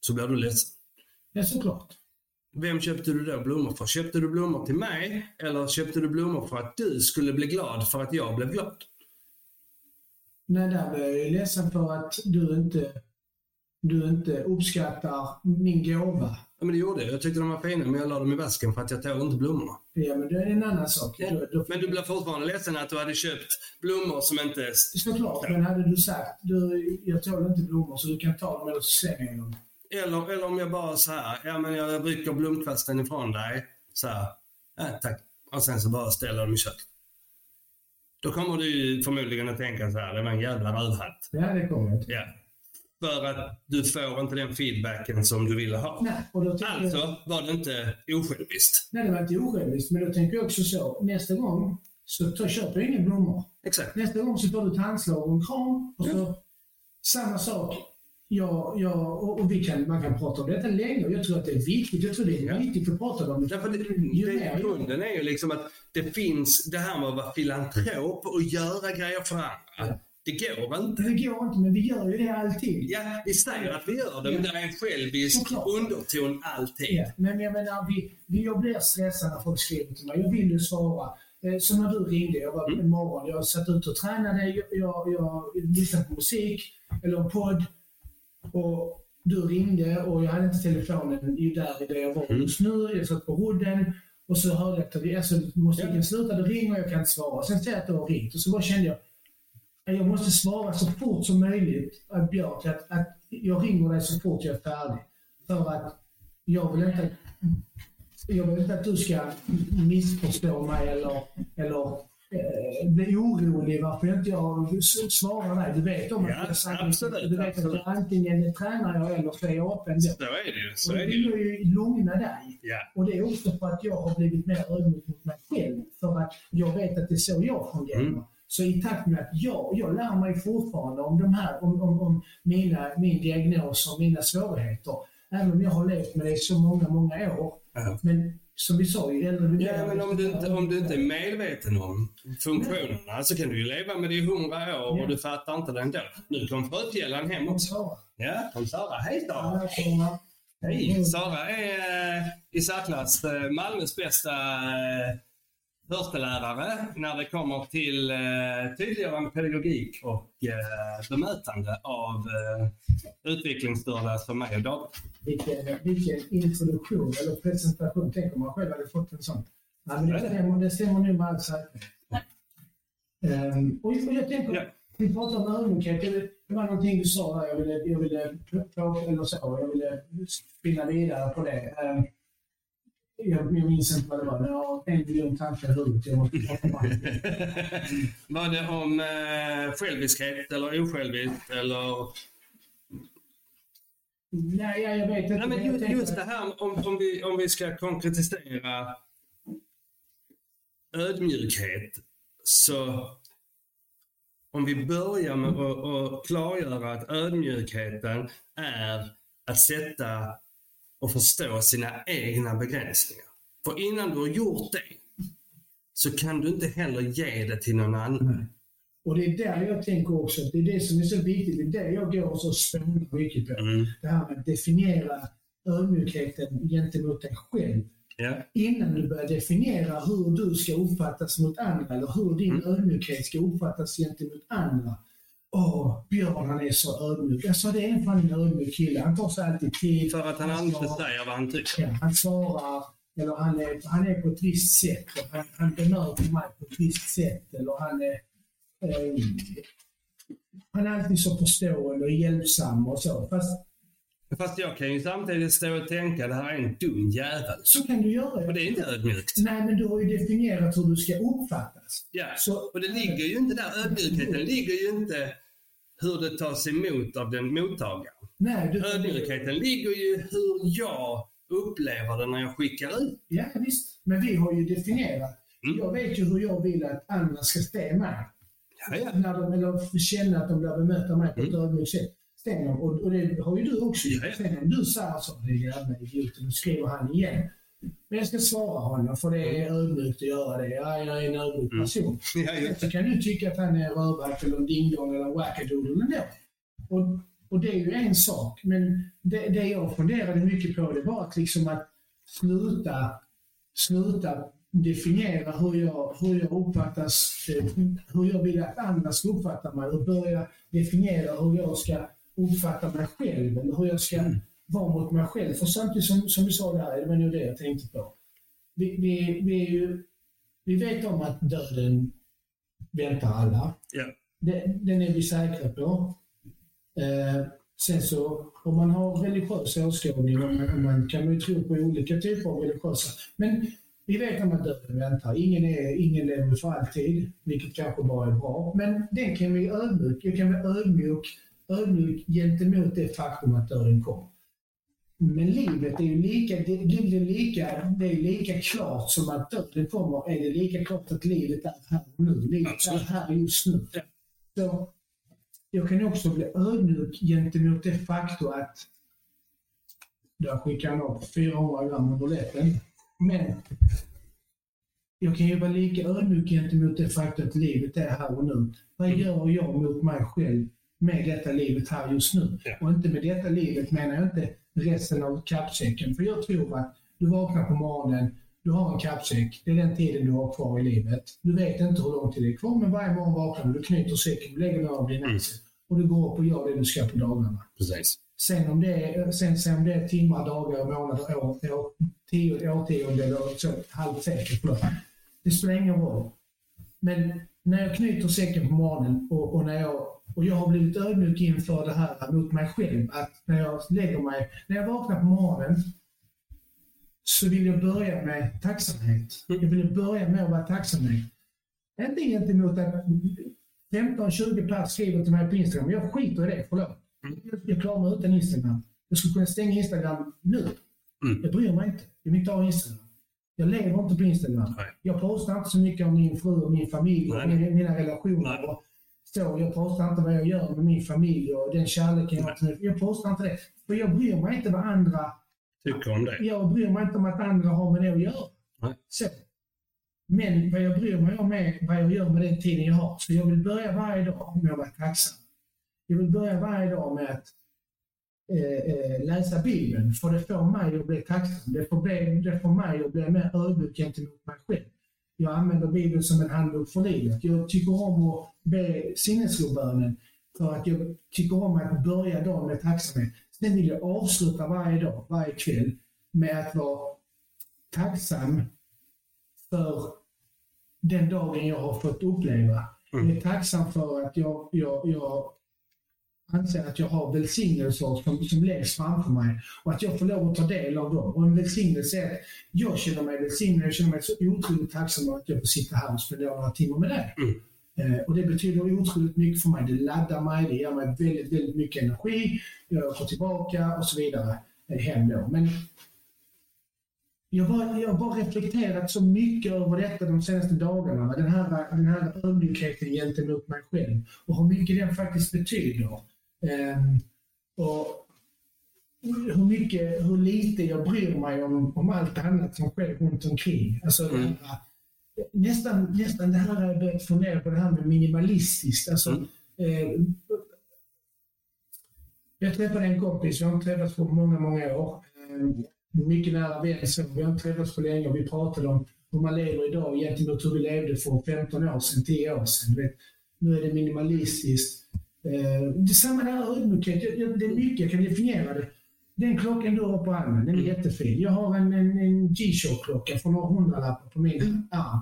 Så blir du ledsen. Ja, såklart. Vem köpte du då blommor för? Köpte du blommor till mig eller köpte du blommor för att du skulle bli glad för att jag blev glad? Nej, där blev jag ju ledsen för att du inte, du inte uppskattar min gåva. Ja, men det gjorde jag. Jag tyckte de var fina men jag la dem i vasken för att jag tog inte blommorna. Ja, men det är en annan sak. Ja. Då, då, Men du blev fortfarande ledsen att du hade köpt blommor som inte... Såklart, men hade du sagt du, jag tål inte blommor så du kan ta dem eller så slänger jag dem. Eller, eller om jag bara så här, ja men jag rycker blomkvasten ifrån dig. Så här, ja, tack. Och sen så bara ställer dem i köket. Då kommer du förmodligen att tänka så här, det var en jävla rövhatt. Ja, det kommer jag. Ja. För att du får inte den feedbacken som du ville ha. Nej, och då tänker jag, Alltså var det inte osjälviskt. nej, det var inte osjälviskt, men då tänker jag också så. Nästa gång så tar, köper jag inga blommor. Exakt. Nästa gång så får du ett handslag och en kram. Och så, Samma sak. Ja, ja, och, och vi kan, man kan prata om detta länge och jag tror att det är viktigt. Jag tror det är Ja. viktigt att prata om det. Därför det, det, grunden är ju liksom att det finns det här med att vara filantrop och göra grejer för andra. Det går inte. Det går inte, men vi gör ju det alltid. Ja, vi säger att vi gör det, men det är en självisk Såklart. underton alltid. Ja, men jag menar, vi, vi, jag blir stressad när folk skriver till mig. Jag vill ju svara. Eh, Som när du ringde, jag var en morgon, jag satt ute och tränade, jag, jag, jag lyssnade på musik eller en podd. Och du ringde och jag hade inte telefonen i där där jag var just nu. Jag satt på rodden och så hörde jag att alltså, musiken Ja. slutade ringa och jag kan inte svara. Sen ser jag att du har ringt och så bara kände jag att jag måste svara så fort som möjligt, att Björk, att, att jag ringer dig så fort jag är färdig. För att jag vill inte, jag vill inte att du ska missförstå mig eller, eller eh, bli orolig varför inte jag svarar dig. Du vet om att Ja, jag sagt- absolut, Du vet att absolut. jag antingen tränar jag eller så är jag öppen. Så är det ju. Så Och är jag det vill ju. ju lugna dig. Ja. Och det är också för att jag har blivit mer ödmjuk mot mig själv. För att jag vet att det är så jag fungerar. Mm. Så i takt med att jag, jag lär mig fortfarande om, de här, om, om, om mina, min diagnos och mina svårigheter. Även om jag har levt med det i så många, många år. Ja. Men som vi sa, äldre vi Ja, men om du, inte, om du inte är medveten om funktionerna så kan du ju leva med det i hundra år Ja. och du fattar inte det ändå. Nu kom fröfjällan hem också. Sara. Ja, kom Sara. Hej Sara! Ja. Hej! Sara är eh, i särklass eh, Malmös bästa eh, förstelärare när det kommer till eh, tydliggörande pedagogik och eh, bemötande av eh, utvecklingsstörda som mig och David. Vilken, vilken introduktion eller presentation. Tänk om man själv hade fått en sån. Ja, men det, stämmer, det stämmer nu med all säkerhet. Um, och, jag tänker, Ja. vi pratar om ödmjukhet. Det, var någonting du sa där. Jag ville, jag ville, eller så, jag ville spinna vidare på det. Ehm, jag, jag minns inte vad det var. Jag har en miljon tankar i huvudet. Jag måste. Var det om eh, själviskhet eller osjälviskt eller... Nej, jag, jag vet inte. Nej, men just, just det här om, om, vi, om vi ska konkretisera ödmjukhet så om vi börjar med att, att klargöra att ödmjukheten är att sätta och förstå sina egna begränsningar. För innan du har gjort det så kan du inte heller ge det till någon annan. Och det är där jag tänker också, det är det som är så viktigt. Det är det jag går och så spånar mycket på. Mm. Det här med att definiera ödmjukheten gentemot dig själv. Ja. Innan du börjar definiera hur du ska uppfattas mot andra eller hur din Mm. ödmjukhet ska uppfattas gentemot andra. Åh, Björn han är så ödmjuk. Alltså det är en fan en ödmjuk kille. Han tar sig alltid tid. För att han inte säger vad han tycker. Ja, han svarar, eller han är, han är på ett visst sätt. Han, han bemöter mig på ett visst sätt. Eller han är, eh, han är alltid så förstående och hjälpsam och så. Fast Fast jag kan ju samtidigt stå och tänka det här är en dum jävel. så kan du göra. Och det är inte ödmjukt. Nej, men du har ju definierat hur du ska uppfattas. Ja. Så, Och det ligger ju inte där, ödmjukheten ligger ju inte hur det tas emot av den mottagaren. nej, du, Ödmjukheten ligger ju hur jag upplever det när jag skickar ut. Ja, visst. Men vi har ju definierat. Mm. Jag vet ju hur jag vill att andra ska se mig. Ja, ja. När de, eller känna att de blir bemöta mig på ett Mm. ödmjukt sätt. Stänger de. Och, och det har ju du också Ja, ja. Sen om du säger så, är jävla idioten, nu skriver han igen. Men jag ska svara honom, för det är ödmjukt att göra det. Jag är en ödmjuk Mm. person. Just Så kan du tycka att han är rövhack eller en dingdong eller en wackadoodle ändå. Och, och det är ju en sak. Men det, det jag funderade mycket på det var att liksom att sluta, sluta definiera hur jag, hur jag uppfattas, eh, hur jag vill att andra ska uppfatta mig och börja definiera hur jag ska uppfatta mig själv eller hur jag ska vara mot mig själv. För samtidigt som, som du sa där, det var nog det jag tänkte på. Vi, vi, vi, ju, vi vet om att döden väntar alla. Ja. Det, den är vi säkra på. Eh, sen så, om man har religiös åskådning, och man, man kan ju tro på olika typer av religiösa, men vi vet om att döden väntar. Ingen, är, ingen lever för alltid, vilket kanske bara är bra. Men den kan vi ödmjuk, jag kan vara ödmjuk, ödmjuk gentemot det faktum att döden kommer. Men livet är ju lika, det, livet är lika, det är lika klart som att döden kommer, är det lika klart att livet är här och nu. Livet Absolut. är här just nu. Så jag kan också bli ödmjuk gentemot det faktum att där skickar han upp 400 gram under läppen. Men jag kan ju vara lika ödmjuk gentemot det faktum att livet är här och nu. Vad gör jag mot mig själv med detta livet här just nu? Ja. Och inte med detta livet menar jag inte resten av kappsäcken. För jag tror att du vaknar på morgonen, du har en kappsäck, det är den tiden du har kvar i livet. Du vet inte hur lång tid det är kvar, men varje morgon vaknar du, du knyter säcken, du lägger den av din axel och du går upp och gör det du ska på dagarna. Precis. Sen om det är, sen, sen om det är timmar, dagar, månader, år, år tio årtionden eller så, halvt sekel, förlåt. Det spelar ingen roll. Men när jag knyter säcken på morgonen och, och när jag och jag har blivit ödmjuk inför det här mot mig själv. Att när jag lägger mig, när jag vaknar på morgonen så vill jag börja med tacksamhet. Jag vill börja med att vara tacksamhet. Inte gentemot att 15-20 pers skriver till mig på Instagram. Jag skiter i det, förlåt. Jag, jag klarar mig utan Instagram. Jag skulle kunna stänga Instagram nu. Mm. Jag bryr mig inte. Jag vill inte ha Instagram. Jag lever inte på Instagram. Nej. Jag postar inte så mycket om min fru och min familj och mina, mina relationer. Nej. Så, jag postar inte vad jag gör med min familj och den kärleken jag har Jag postar inte det. För jag bryr mig inte vad andra... Tycker om det. Jag bryr mig inte om att andra har med det att göra. Nej. Så. Men vad jag bryr mig om är vad jag gör med den tiden jag har. Så jag vill börja varje dag med att vara tacksam. Jag vill börja varje dag med att eh, eh, läsa Bibeln, för det får mig att bli tacksam. Det får, bli, det får mig att bli mer ödmjuk gentemot mig själv. Jag använder Bibeln som en handbok för livet. Jag tycker om att be sinnesrobönen för att jag tycker om att börja dagen med tacksamhet. Sen vill jag avsluta varje dag, varje kväll, med att vara tacksam för den dagen jag har fått uppleva. Jag är tacksam för att jag, jag, jag anser att jag har välsignelser som, som läggs framför mig och att jag får lov att ta del av dem. Och en välsignelse är att jag känner mig välsignad, jag känner mig så otroligt tacksam att jag får sitta här och spendera några timmar med dig. Eh, och det betyder otroligt mycket för mig. Det laddar mig, det ger mig väldigt, väldigt mycket energi. Jag får tillbaka och så vidare eh, hem då. Men jag har jag bara reflekterat så mycket över detta de senaste dagarna. Den här, den här ödmjukheten gentemot mig själv och hur mycket den faktiskt betyder. Ehm, och hur, mycket, hur lite jag bryr mig om, om allt annat som sker runt omkring. Alltså, Mm. här, nästan, nästan det här har jag börjat fundera på det här med minimalistiskt. Alltså, Mm. eh, jag träffade en kompis, vi har inte träffats på många, många år. Eh, mycket nära vän, så vi har inte träffats på länge och vi pratade om hur man lever idag gentemot hur vi levde för 15 år sedan, 10 år sedan. Vet, nu är det minimalistiskt. Eh, det är samma där ödmjukhet. Det är mycket, jag kan definiera det. Den klockan du har på armen, den är jättefin. Jag har en, en, en G-Shock-klocka för några hundralappar på min arm.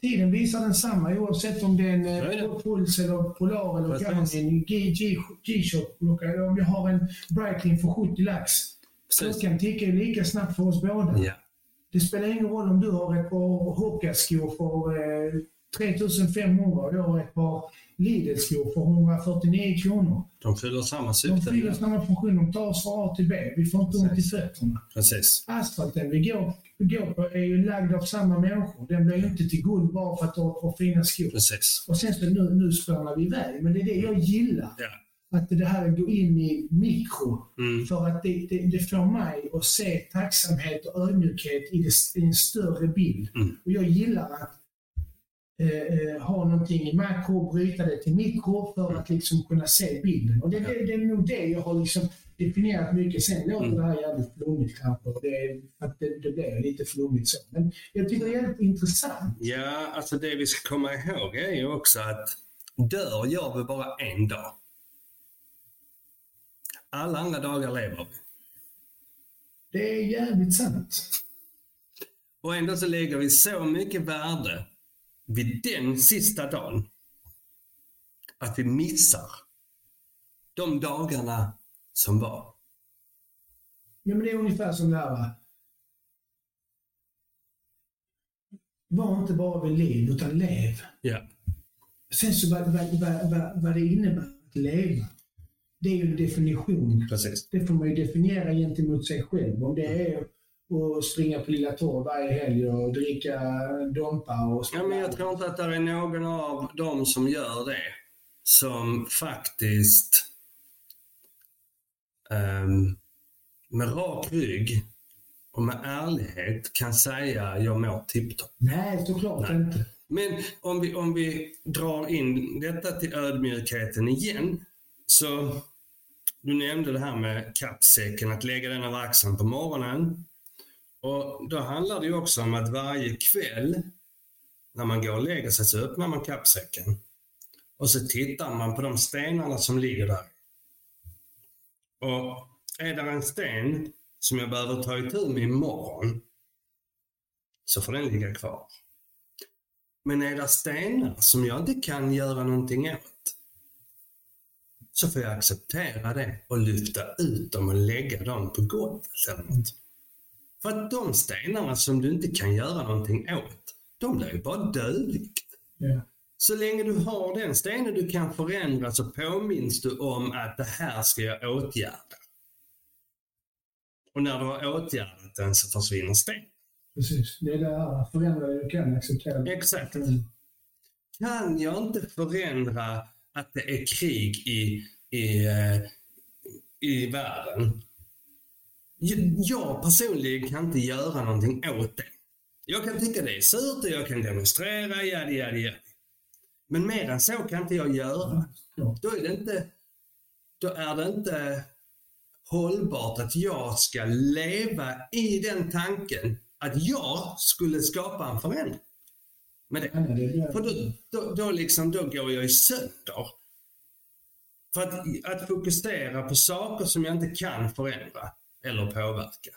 Tiden visar densamma oavsett om det är en Ja, eh, Puls eller Polar eller. Garmin G-Shock-klocka. Eller om jag har en Breitling för 70 lax. Klockan tickar ju lika snabbt för oss båda. Ja. Det spelar ingen roll om du har ett par Hoka-skor för eh, 3500 och jag har ett par Lidl-skor för 149 kronor. De fyller samma De syfte. fyller samma funktion. De tar oss från A till B. Vi får inte ont i fötterna. Precis. Asfalten vi går, vi går på är ju lagd av samma människor. Den blir ju inte till guld bara för att du har fina skor. Precis. Och sen så nu, nu spånar vi iväg. Men det är det jag gillar. Ja. Att det här går in i mikro. Mm. För att det, det, det får mig att se tacksamhet och ödmjukhet i, det, i en större bild. Mm. Och jag gillar att eh, eh, ha någonting i makro och bryta det till mikro för att liksom kunna se bilden. Och det, det, det är nog det jag har liksom definierat mycket. Sen låter Mm. det här jävligt flummigt kanske. Det, att det, det blir lite flummigt så. Men jag tycker det är jävligt intressant. Ja, alltså det vi ska komma ihåg är ju också att dör gör vi bara en dag. Alla andra dagar lever vi. Det är jävligt sant. Och ändå så lägger vi så mycket värde vid den sista dagen att vi missar de dagarna som var. Ja, men det är ungefär som det här va. Var inte bara vid liv, utan lev. Ja. Sen så vad, vad, vad, vad, det innebär att leva, det är ju en definition. Precis. Det får man ju definiera gentemot sig själv. Om det är att springa på Lilla Torv varje helg och dricka Dompa och Ja, men jag tror inte att det är någon av dem som gör det som faktiskt ehm, med rak rygg och med ärlighet kan säga jag mår tipptopp. Nej, såklart Nej. inte. Men om vi, om vi drar in detta till ödmjukheten igen. Så du nämnde det här med kappsäcken, att lägga den över axeln på morgonen. Och då handlar det ju också om att varje kväll när man går och lägger sig så öppnar man kappsäcken. Och så tittar man på de stenarna som ligger där. Och är det en sten som jag behöver ta itu med imorgon så får den ligga kvar. Men är det stenar som jag inte kan göra någonting åt så får jag acceptera det och lyfta ut dem och lägga dem på golvet eller något. För att de stenarna som du inte kan göra någonting åt, de blir ju bara dödvikt. Ja. Så länge du har den stenen du kan förändra så påminns du om att det här ska jag åtgärda. Och när du har åtgärdat den så försvinner stenen. Precis. Det är det här, förändra det du kan, acceptera. Exakt. Mm. Kan jag inte förändra att det är krig i, i, eh, i världen? Jag personligen kan inte göra någonting åt det. Jag kan tycka det är surt och jag kan demonstrera, jadi, jadi, jadi. Men mer än så kan inte jag göra. Då är det inte, då är det inte hållbart att jag ska leva i den tanken att jag skulle skapa en förändring. Med det. För då, då, då, liksom, då går jag i sönder. För att, att fokusera på saker som jag inte kan förändra eller påverka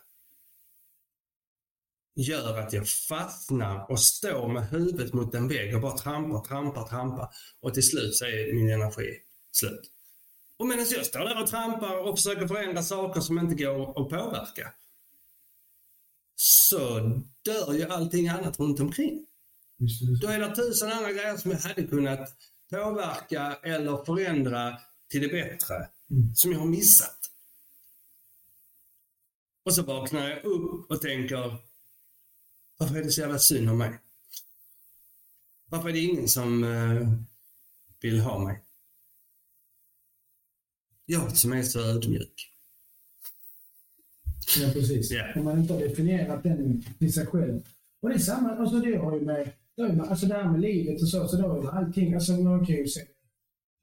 gör att jag fastnar och står med huvudet mot en vägg och bara trampar, trampar, trampar. Och till slut så är min energi slut. Och medan jag står där och trampar och försöker förändra saker som inte går att påverka så dör ju allting annat runt omkring. Då är det tusen andra grejer som jag hade kunnat påverka eller förändra till det bättre. Mm. Som jag har missat. Och så vaknar jag upp och tänker, varför är det så jävla synd om mig? Varför är det ingen som eh, vill ha mig? Jag som är så ödmjuk. Ja, precis. Ja. Om man inte har definierat den i sig själv Och det är samma, alltså det har ju med, det, har ju med, alltså det här med livet och så, så det har ju med allting, alltså man kan ju se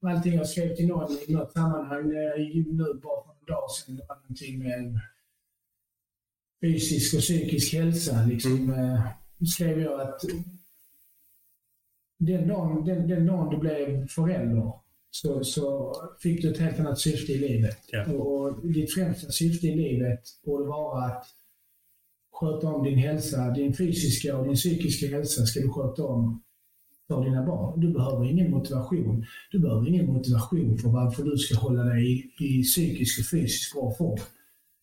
allting jag skrev till någon i något sammanhang eh, nu bara för en dag sedan, det var någonting med fysisk och psykisk hälsa. Liksom, eh, skrev jag att den dagen, den, den dagen du blev förälder så, så fick du ett helt annat syfte i livet. Ja. Och, och ditt främsta syfte i livet borde vara att sköta om din hälsa, din fysiska och din psykiska hälsa ska du sköta om för dina barn. Du behöver ingen motivation. Du behöver ingen motivation för varför du ska hålla dig i, i psykisk och fysisk bra form.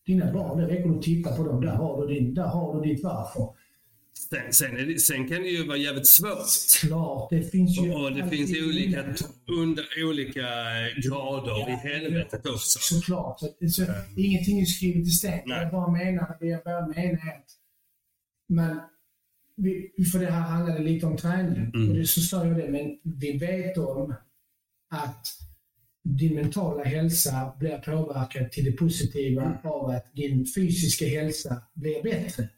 Dina barn, det räcker att titta på dem. Där har du, din, där har du ditt varför. Sen, sen, det, sen kan det ju vara jävligt svårt. Klart, det finns ju... Och det finns olika, under olika grader i helvetet också. Såklart. Så, så, Ingenting är skrivet i sten. Jag bara menar, det jag bara menar är att men, vi, för det här handlade lite om träning. Mm. Och det, så sa jag det, men vi vet om att din mentala hälsa blir påverkad till det positiva Mm. av att din fysiska hälsa blir bättre.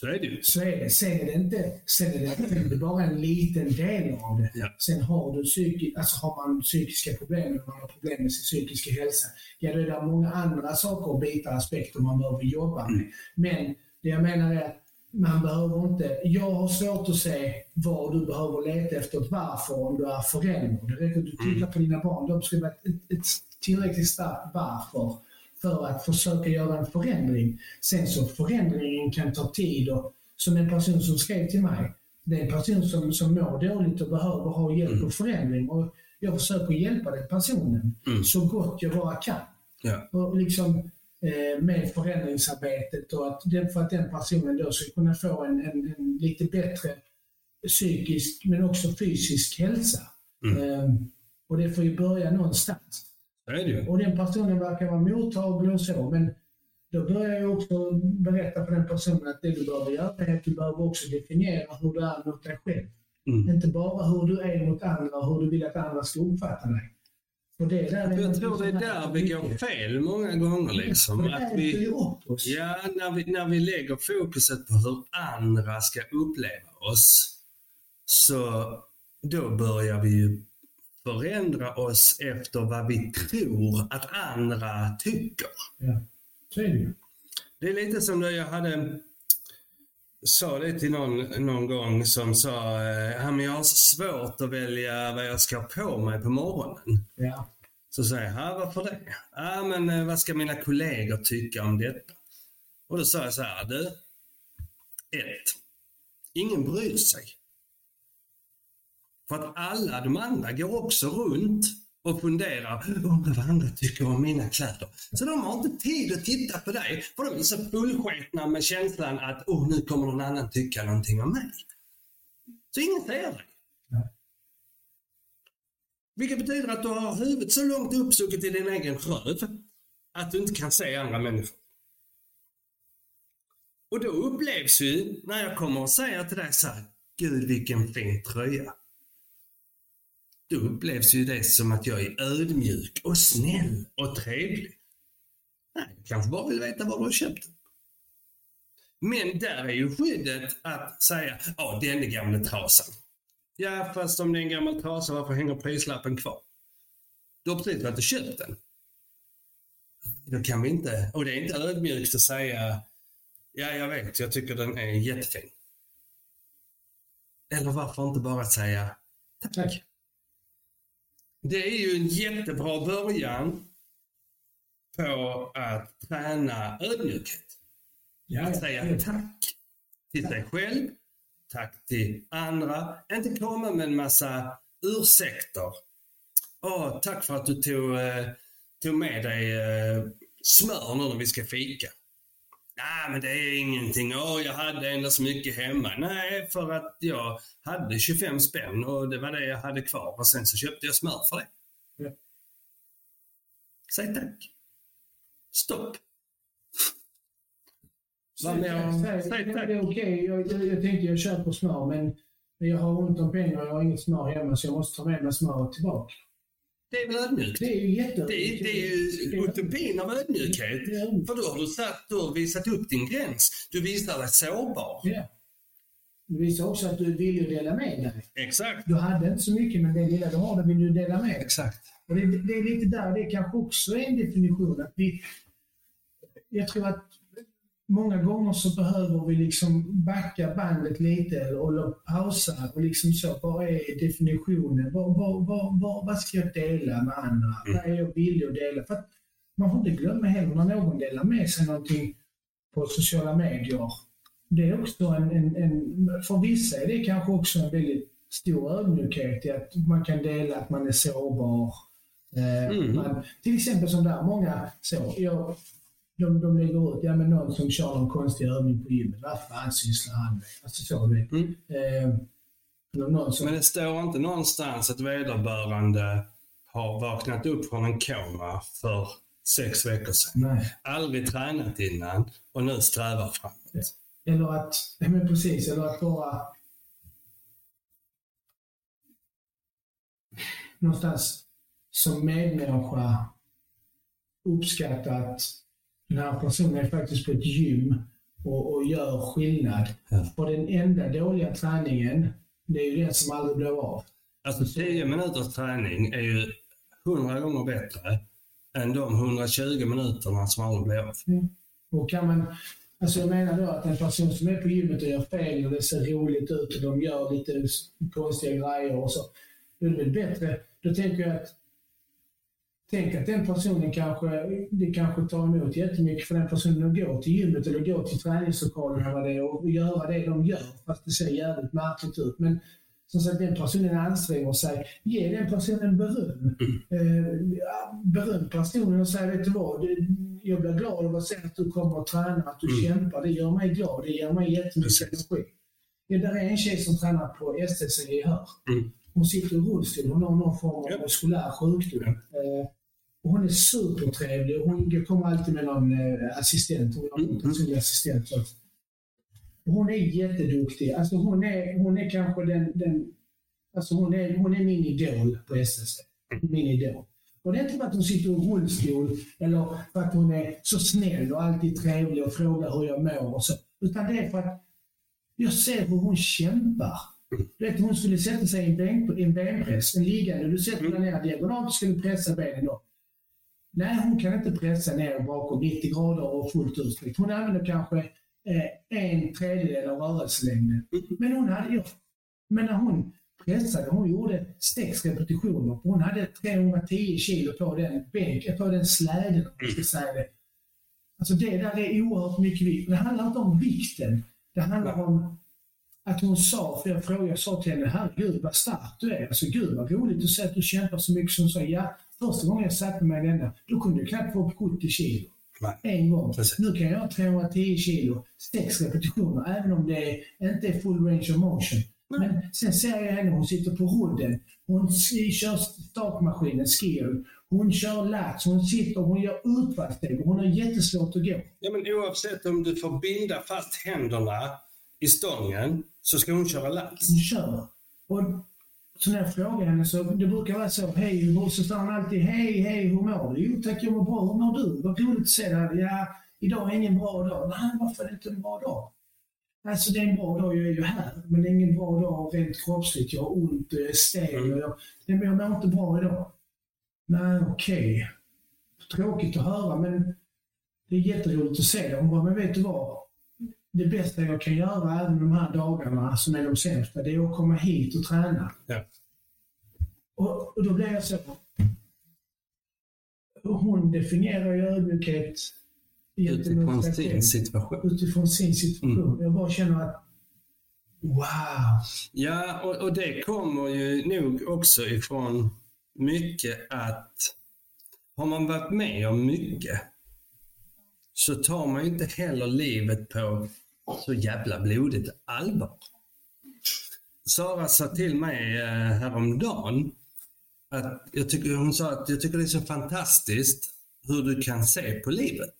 Så är det ju. Så är det. Sen är det inte, sen är det, det är bara en liten del av det. Ja. Sen har, du psyki, alltså har man psykiska problem, eller man har problem med sin psykiska hälsa, ja då är det många andra saker och bitar, aspekter man behöver jobba med. Men det jag menar är att man behöver inte, jag har svårt att se vad du behöver leta efter varför om du är förälder. Det räcker att du tittar på dina barn. De ska vara ett, ett, tillräckligt starkt varför för att försöka göra en förändring. Sen så förändringen kan ta tid och som en person som skrev till mig, det är en person som, som mår dåligt och behöver ha hjälp och förändring. Och jag försöker hjälpa den personen Mm. så gott jag bara kan. Ja. Och liksom, med förändringsarbetet och att den, för att den personen då ska kunna få en, en, en lite bättre psykisk men också fysisk hälsa. Mm. Eh, och det får ju börja någonstans. Det. Och den personen verkar vara mottaglig och så, men då börjar jag också berätta för den personen att det du behöver göra är att du behöver också definiera hur du är mot dig själv. Mm. Inte bara hur du är mot andra och hur du vill att andra ska uppfatta dig. För det där är Jag tror det är där vi går fel många gånger. Liksom. Att vi, ja, när, vi, när vi lägger fokuset på hur andra ska uppleva oss, så då börjar vi ju förändra oss efter vad vi tror att andra tycker. Ja, så är det ju. Det är lite som när jag hade sa det till någon, någon gång som sa eh, "Ja, men jag har så svårt att välja vad jag ska ha på mig på morgonen. Ja. Så säger jag, "Ja, varför det? Ja, men eh, vad ska mina kollegor tycka om detta? Och då sa jag så här, du. Ett. Ingen bryr sig. För att alla de andra går också runt och funderar, undrar vad andra tycker om mina kläder. Så de har inte tid att titta på dig, för de är så fullsketna med känslan att, oh, nu kommer någon annan tycka någonting om mig. Så ingen ser dig. Vilket betyder att du har huvudet så långt uppsucket i din egen röv att du inte kan se andra människor. Och då upplevs ju, när jag kommer och säger till dig så här, Gud vilken fin tröja. Då upplevs ju det som att jag är ödmjuk och snäll och trevlig. Nej, jag kanske bara vill veta var du har köpt den. Men där är ju skyddet att säga, ja den är gamla trasan. Ja, fast om det är en gammal trasa, varför hänger prislappen kvar? Du har precis varit och köpt den. Då kan vi inte, och det är inte ödmjukt att säga, ja jag vet, jag tycker den är jättefin. Eller varför inte bara säga, tack. Tack. Det är ju en jättebra början på att träna ödmjukhet. Ja, Att säga tack till sig själv, tack till andra. Inte komma med en massa ursäkter. Åh, tack för att du tog, eh, tog med dig eh, smör nu när vi ska fika. Nej, men det är ingenting. Åh, jag hade ändå så mycket hemma. Nej, för att jag hade 25 spänn och det var det jag hade kvar och sen så köpte jag smör för det. Ja. Säg tack. Stopp. Säg tack, Säg säg- tack. Det är okej. Jag, jag, jag tänkte jag köper smör, men men jag har ont om pengar och jag har inget smör hemma så jag måste ta med mig smöret tillbaka. Det är väl ödmjukt? Det är ju jätte... Det det är ju utopin av ödmjukhet. För då har du, satt, du har visat upp din gräns. Du visar dig sårbar. Ja. Det visar också att du villig att dela med dig. Exakt. Du hade inte så mycket, men det lilla du har, det vill du dela med dig. Exakt. Och det, det är lite där, det kanske också är en definition. Att vi, jag tror att många gånger så behöver vi liksom backa bandet lite eller pausa och liksom så, vad är definitionen? Vad, vad, vad, vad, ska jag dela med andra? Mm. Vad är jag villig att dela? För att man får inte glömma heller när någon delar med sig någonting på sociala medier. Det är också en, en, en för vissa är det kanske också en väldigt stor ödmjukhet i att man kan dela att man är sårbar. Eh, Mm. man, till exempel som där, många så, jag, de, de lägger ut, ja men någon som kör någon konstig övning på gymmet, vad fan sysslar han med? Alltså så, du vet. Mm. Eh, som, Men det står inte någonstans att vederbörande har vaknat upp från en koma för sex veckor sedan. nej. Aldrig tränat innan och nu strävar framåt. Eller att, ja men precis, eller att bara någonstans som medmänniska uppskatta att här personen är faktiskt på ett gym och, och gör skillnad. Ja. Och den enda dåliga träningen, det är ju den som aldrig blir av. Alltså 10 minuters träning är ju 100 gånger bättre än de 120 minuterna som aldrig blir av. Och kan man, alltså jag menar då att en person som är på gymmet och gör fel och det ser roligt ut och de gör lite konstiga grejer och så. Då är det väl bättre, då tänker jag att Tänk att den personen kanske, det kanske tar emot jättemycket för den personen att gå till gymmet eller gå till träningslokalen eller vad det är och göra det de gör. Fast det ser jävligt märkligt ut. Men som sagt, den personen anstränger sig. Ge den personen beröm. Eh, ja, beröm personen och säg, vet du vad? Det- Jag blir glad av att se att du kommer att träna, att du kämpar. Det gör mig glad. Det ger mig jättemycket energi. Ja, där är en tjej som tränar på STC i Hör. Mm. Hon sitter i rullstol. Hon har någon form av muskulär sjukdom. Eh, och hon är supertrevlig. Hon kommer alltid med någon eh, assistent. Hon har en Mm. personlig assistent. Hon är jätteduktig. Alltså hon är, hon är kanske den, den Alltså hon är, hon är min idol på SSC. Min idol. Och det är inte för att hon sitter i rullstol eller för att hon är så snäll och alltid trevlig och frågar hur jag mår och så. Utan det är för att jag ser hur hon kämpar. Du vet, hon skulle sätta sig i en, ben, i en benpress, en liggande. Du sätter dig ner diagonalt och skulle pressa benen då. Nej, hon kan inte pressa ner bakom 90 grader och fullt utsträckt. Hon använder kanske eh, en tredjedel av rörelselängden. Men hon hade. Men när hon pressade, hon gjorde sex repetitioner. Hon hade 310 kilo på den bänken, på den släden, om man ska säga det. Alltså det där är oerhört mycket vikt. Det handlar inte om vikten. Det handlar om att hon sa, för jag frågade, jag sa till henne, herregud vad stark du är. Alltså gud vad roligt att se att du kämpar så mycket som hon sa. Ja, första gången jag satte mig i denna, då kunde jag knappt få upp 70 kilo. Nej. En gång. Precis. Nu kan jag göra 310 kilo, sex repetitioner, även om det inte är full range of motion. Men sen ser jag henne, hon sitter på rodden. Hon kör stakmaskinen, skill. Hon kör lats, hon sitter, hon gör utfallssteg. Hon har jättesvårt att gå. Ja, men oavsett om du får binda fast händerna i stången så ska hon köra lats. Hon kör. Och så när jag frågar henne så, det brukar vara så, hej, så står hon alltid, hej, hej, hur mår du? Jo tack, jag mår bra. Hur mår du? Vad roligt att se dig. Ja, idag är ingen bra dag. Nej, varför är det inte en bra dag? Alltså det är en bra dag, jag är ju här. Men det är ingen bra dag rent kroppsligt. Jag har ont, jag är stel och jag, jag mår inte bra idag. Nej, okej. Tråkigt att höra, men det är jätteroligt att se det. Hon bara, men vet du vad? Det bästa jag kan göra även de här dagarna som är de sämsta, det är att komma hit och träna. Ja. Och, och då blev jag så... Hon definierar ju ödmjukhet Utifrån sin situation. Utifrån sin situation. Jag bara känner att Wow! Ja, och, och det kommer ju nog också ifrån mycket att har man varit med om mycket så tar man ju inte heller livet på så jävla blodigt allvar. Sara sa till mig eh, häromdagen att jag tycker, hon sa att jag tycker det är så fantastiskt hur du kan se på livet.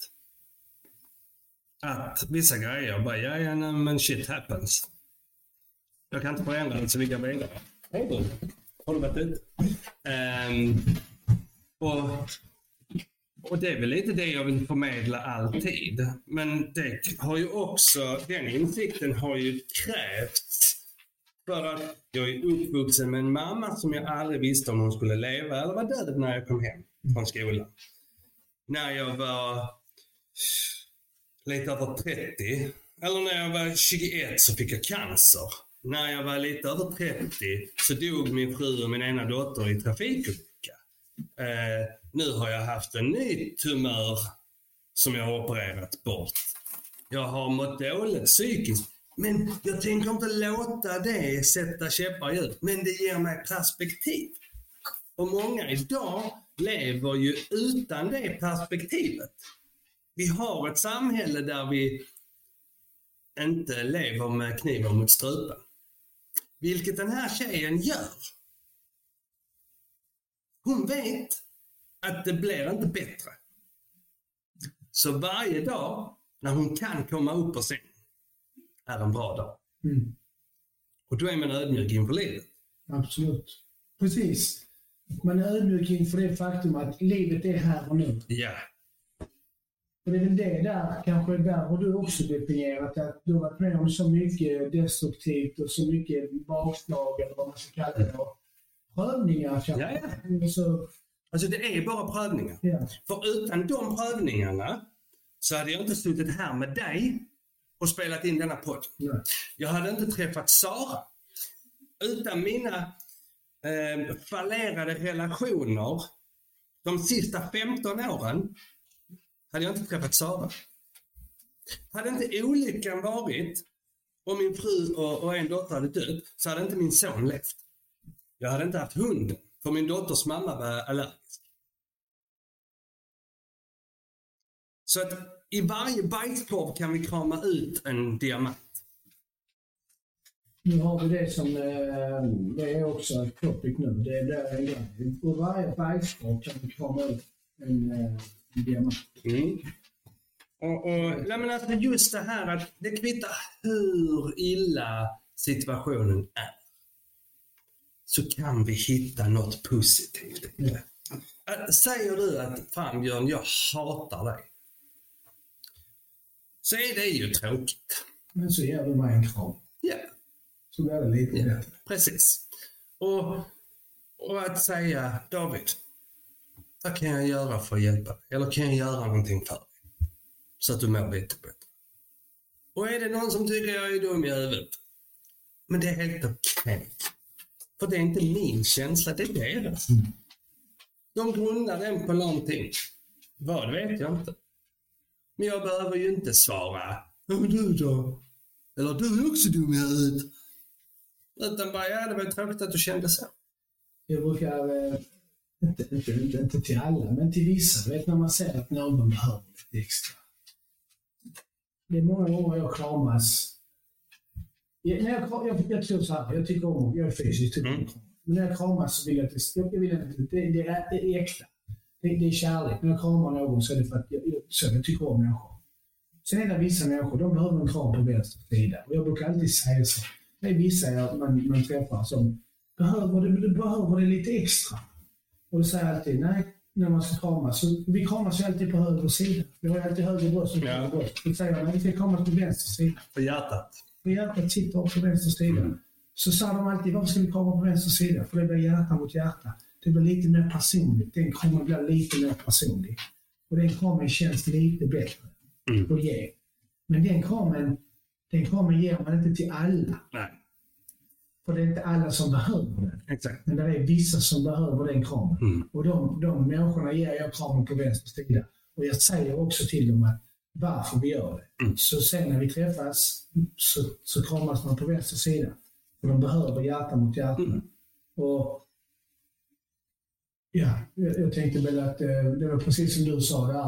Att vissa grejer bara, ja, ja, nej, men shit happens. Jag kan inte förändra det så vi går vidare. Hej du. Har du varit ute? Um, och och det är väl lite det jag vill förmedla alltid. Men det har ju också, den insikten har ju krävts för att jag är uppvuxen med en mamma som jag aldrig visste om hon skulle leva eller var död när jag kom hem från skolan. När jag var lite över 30, eller när jag var 21 så fick jag cancer. När jag var lite över 30 så dog min fru och min ena dotter i trafikolycka. Eh, nu har jag haft en ny tumör som jag har opererat bort. Jag har mått dåligt psykiskt. Men jag tänker inte låta det sätta käppar i hjulet. Men det ger mig perspektiv. Och många idag lever ju utan det perspektivet. Vi har ett samhälle där vi inte lever med kniven mot strupen. Vilket den här tjejen gör. Hon vet att det blir inte bättre. Så varje dag när hon kan komma upp på sängen är en bra dag. Mm. Och då är man ödmjuk inför livet. Absolut. Precis. Man är ödmjuk inför det faktum att livet är här och nu. Ja. Och det är väl det där, kanske där har du också definierat att du har varit med om så mycket destruktivt och så mycket bakslag eller vad man ska kalla det. Prövningar kanske. Ja, ja. Så, Alltså det är bara prövningar. ja. För utan de prövningarna så hade jag inte suttit här med dig och spelat in denna podd. Nej. Jag hade inte träffat Sara. Utan mina eh, fallerade relationer de sista 15 åren hade jag inte träffat Sara. Hade inte olyckan varit om min fru och, och en dotter hade dött så hade inte min son levt. Jag hade inte haft hunden för min dotters mamma var allergisk. Så att i varje bajskorv kan vi krama ut en diamant. Nu har vi det som, eh, det är också ett topic nu. Det är där en grej. Ur varje bajskorv kan vi krama ut en, eh, en diamant. Mm. Och, och, nej men alltså just det här att det kvittar hur illa situationen är. Så kan vi hitta något positivt i det. Äh, Säger du att fan Björn, jag hatar dig. Så är det ju tråkigt. Men så ger du mig en kram. Ja, Så blir det lite Ja. bättre. precis. Och, och att säga David, vad kan jag göra för att hjälpa dig? Eller kan jag göra någonting för dig? Så att du mår lite bättre. Och är det någon som tycker jag är dum i huvudet? Men det är helt okej. För det är inte min känsla, det är deras. De grundar den på någonting. Vad vet jag inte. Men jag behöver ju inte svara. Ja, men du då? Eller du är också dum i huvudet. Utan bara, ja det var tråkigt att du kände så. Jag brukar, eh, inte, inte, inte, inte till alla, men till vissa, vet när man ser att någon behöver lite extra. Det är många gånger jag kramas. Jag, när jag, jag, jag tror så här, jag tycker om, jag är fysisk, tycker om Mm. Men när jag kramas så vill jag att det, jag vill att det, det, det är äkta. Det, det är kärlek. När jag kramar någon så är det för att jag, så jag tycker om människor. Sen är det vissa människor, de behöver en kram på vänster sida. Och jag brukar alltid säga så. Det är vissa jag, man, man träffar som behöver det, det behöver det lite extra. Och då säger jag alltid, nej, när man ska kramas. Så vi kramas ju alltid på höger sida. Vi har ju alltid höger bröst och Ja. höger bröst. Då säger jag, nej, vi ska kramas på vänster sida. För hjärtat. För hjärtat sitter på vänster sida. Så sa de alltid, varför ska vi krama på vänster sida? För det blir hjärta mot hjärta. Det blir lite mer personligt. Den kramen blir lite mer personlig. Och den kramen känns lite bättre Mm. att ge. Men den kramen, den kramen ger man inte till alla. Nej, För det är inte alla som behöver den. exakt. Men det är vissa som behöver den kramen. Mm. Och de, de människorna ger jag kramen på vänster sida. Och jag säger också till dem att varför vi gör det. Mm. Så sen när vi träffas så, så kramas man på vänster sida. För de behöver hjärta mot hjärta. Mm. Och Ja, jag, tänkte väl att eh, det var precis som du sa där.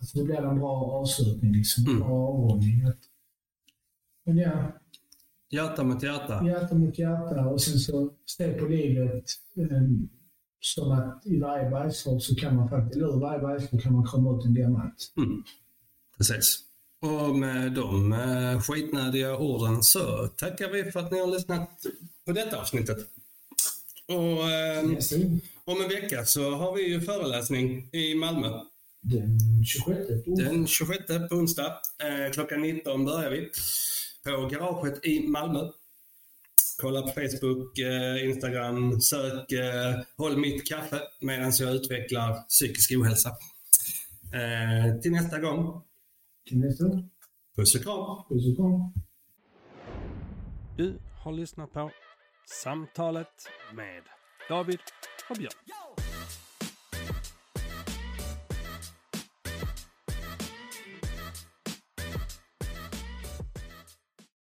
Alltså, det blir en bra avslutning, liksom. En Mm. bra avrundning. Att- Men ja, Hjärta mot hjärta. hjärta mot hjärta och sen så se på livet eh, som att i varje bergskorv så kan man faktiskt, eller ur varje bergskorv kan man komma ut en diamant. Mm. Precis. Och med de eh, skitnödiga orden så tackar vi för att ni har lyssnat på detta avsnittet. Och eh, gång. Om en vecka så har vi ju föreläsning i Malmö. Den 26 på Den 26 på onsdag. Eh, klockan 19 börjar vi. På garaget i Malmö. Kolla på Facebook, eh, Instagram, sök eh, Håll mitt kaffe medan jag utvecklar psykisk ohälsa. Till nästa gång. till nästa år. Puss och kram! Puss och kram. Du har lyssnat på Samtalet med David Trop bien.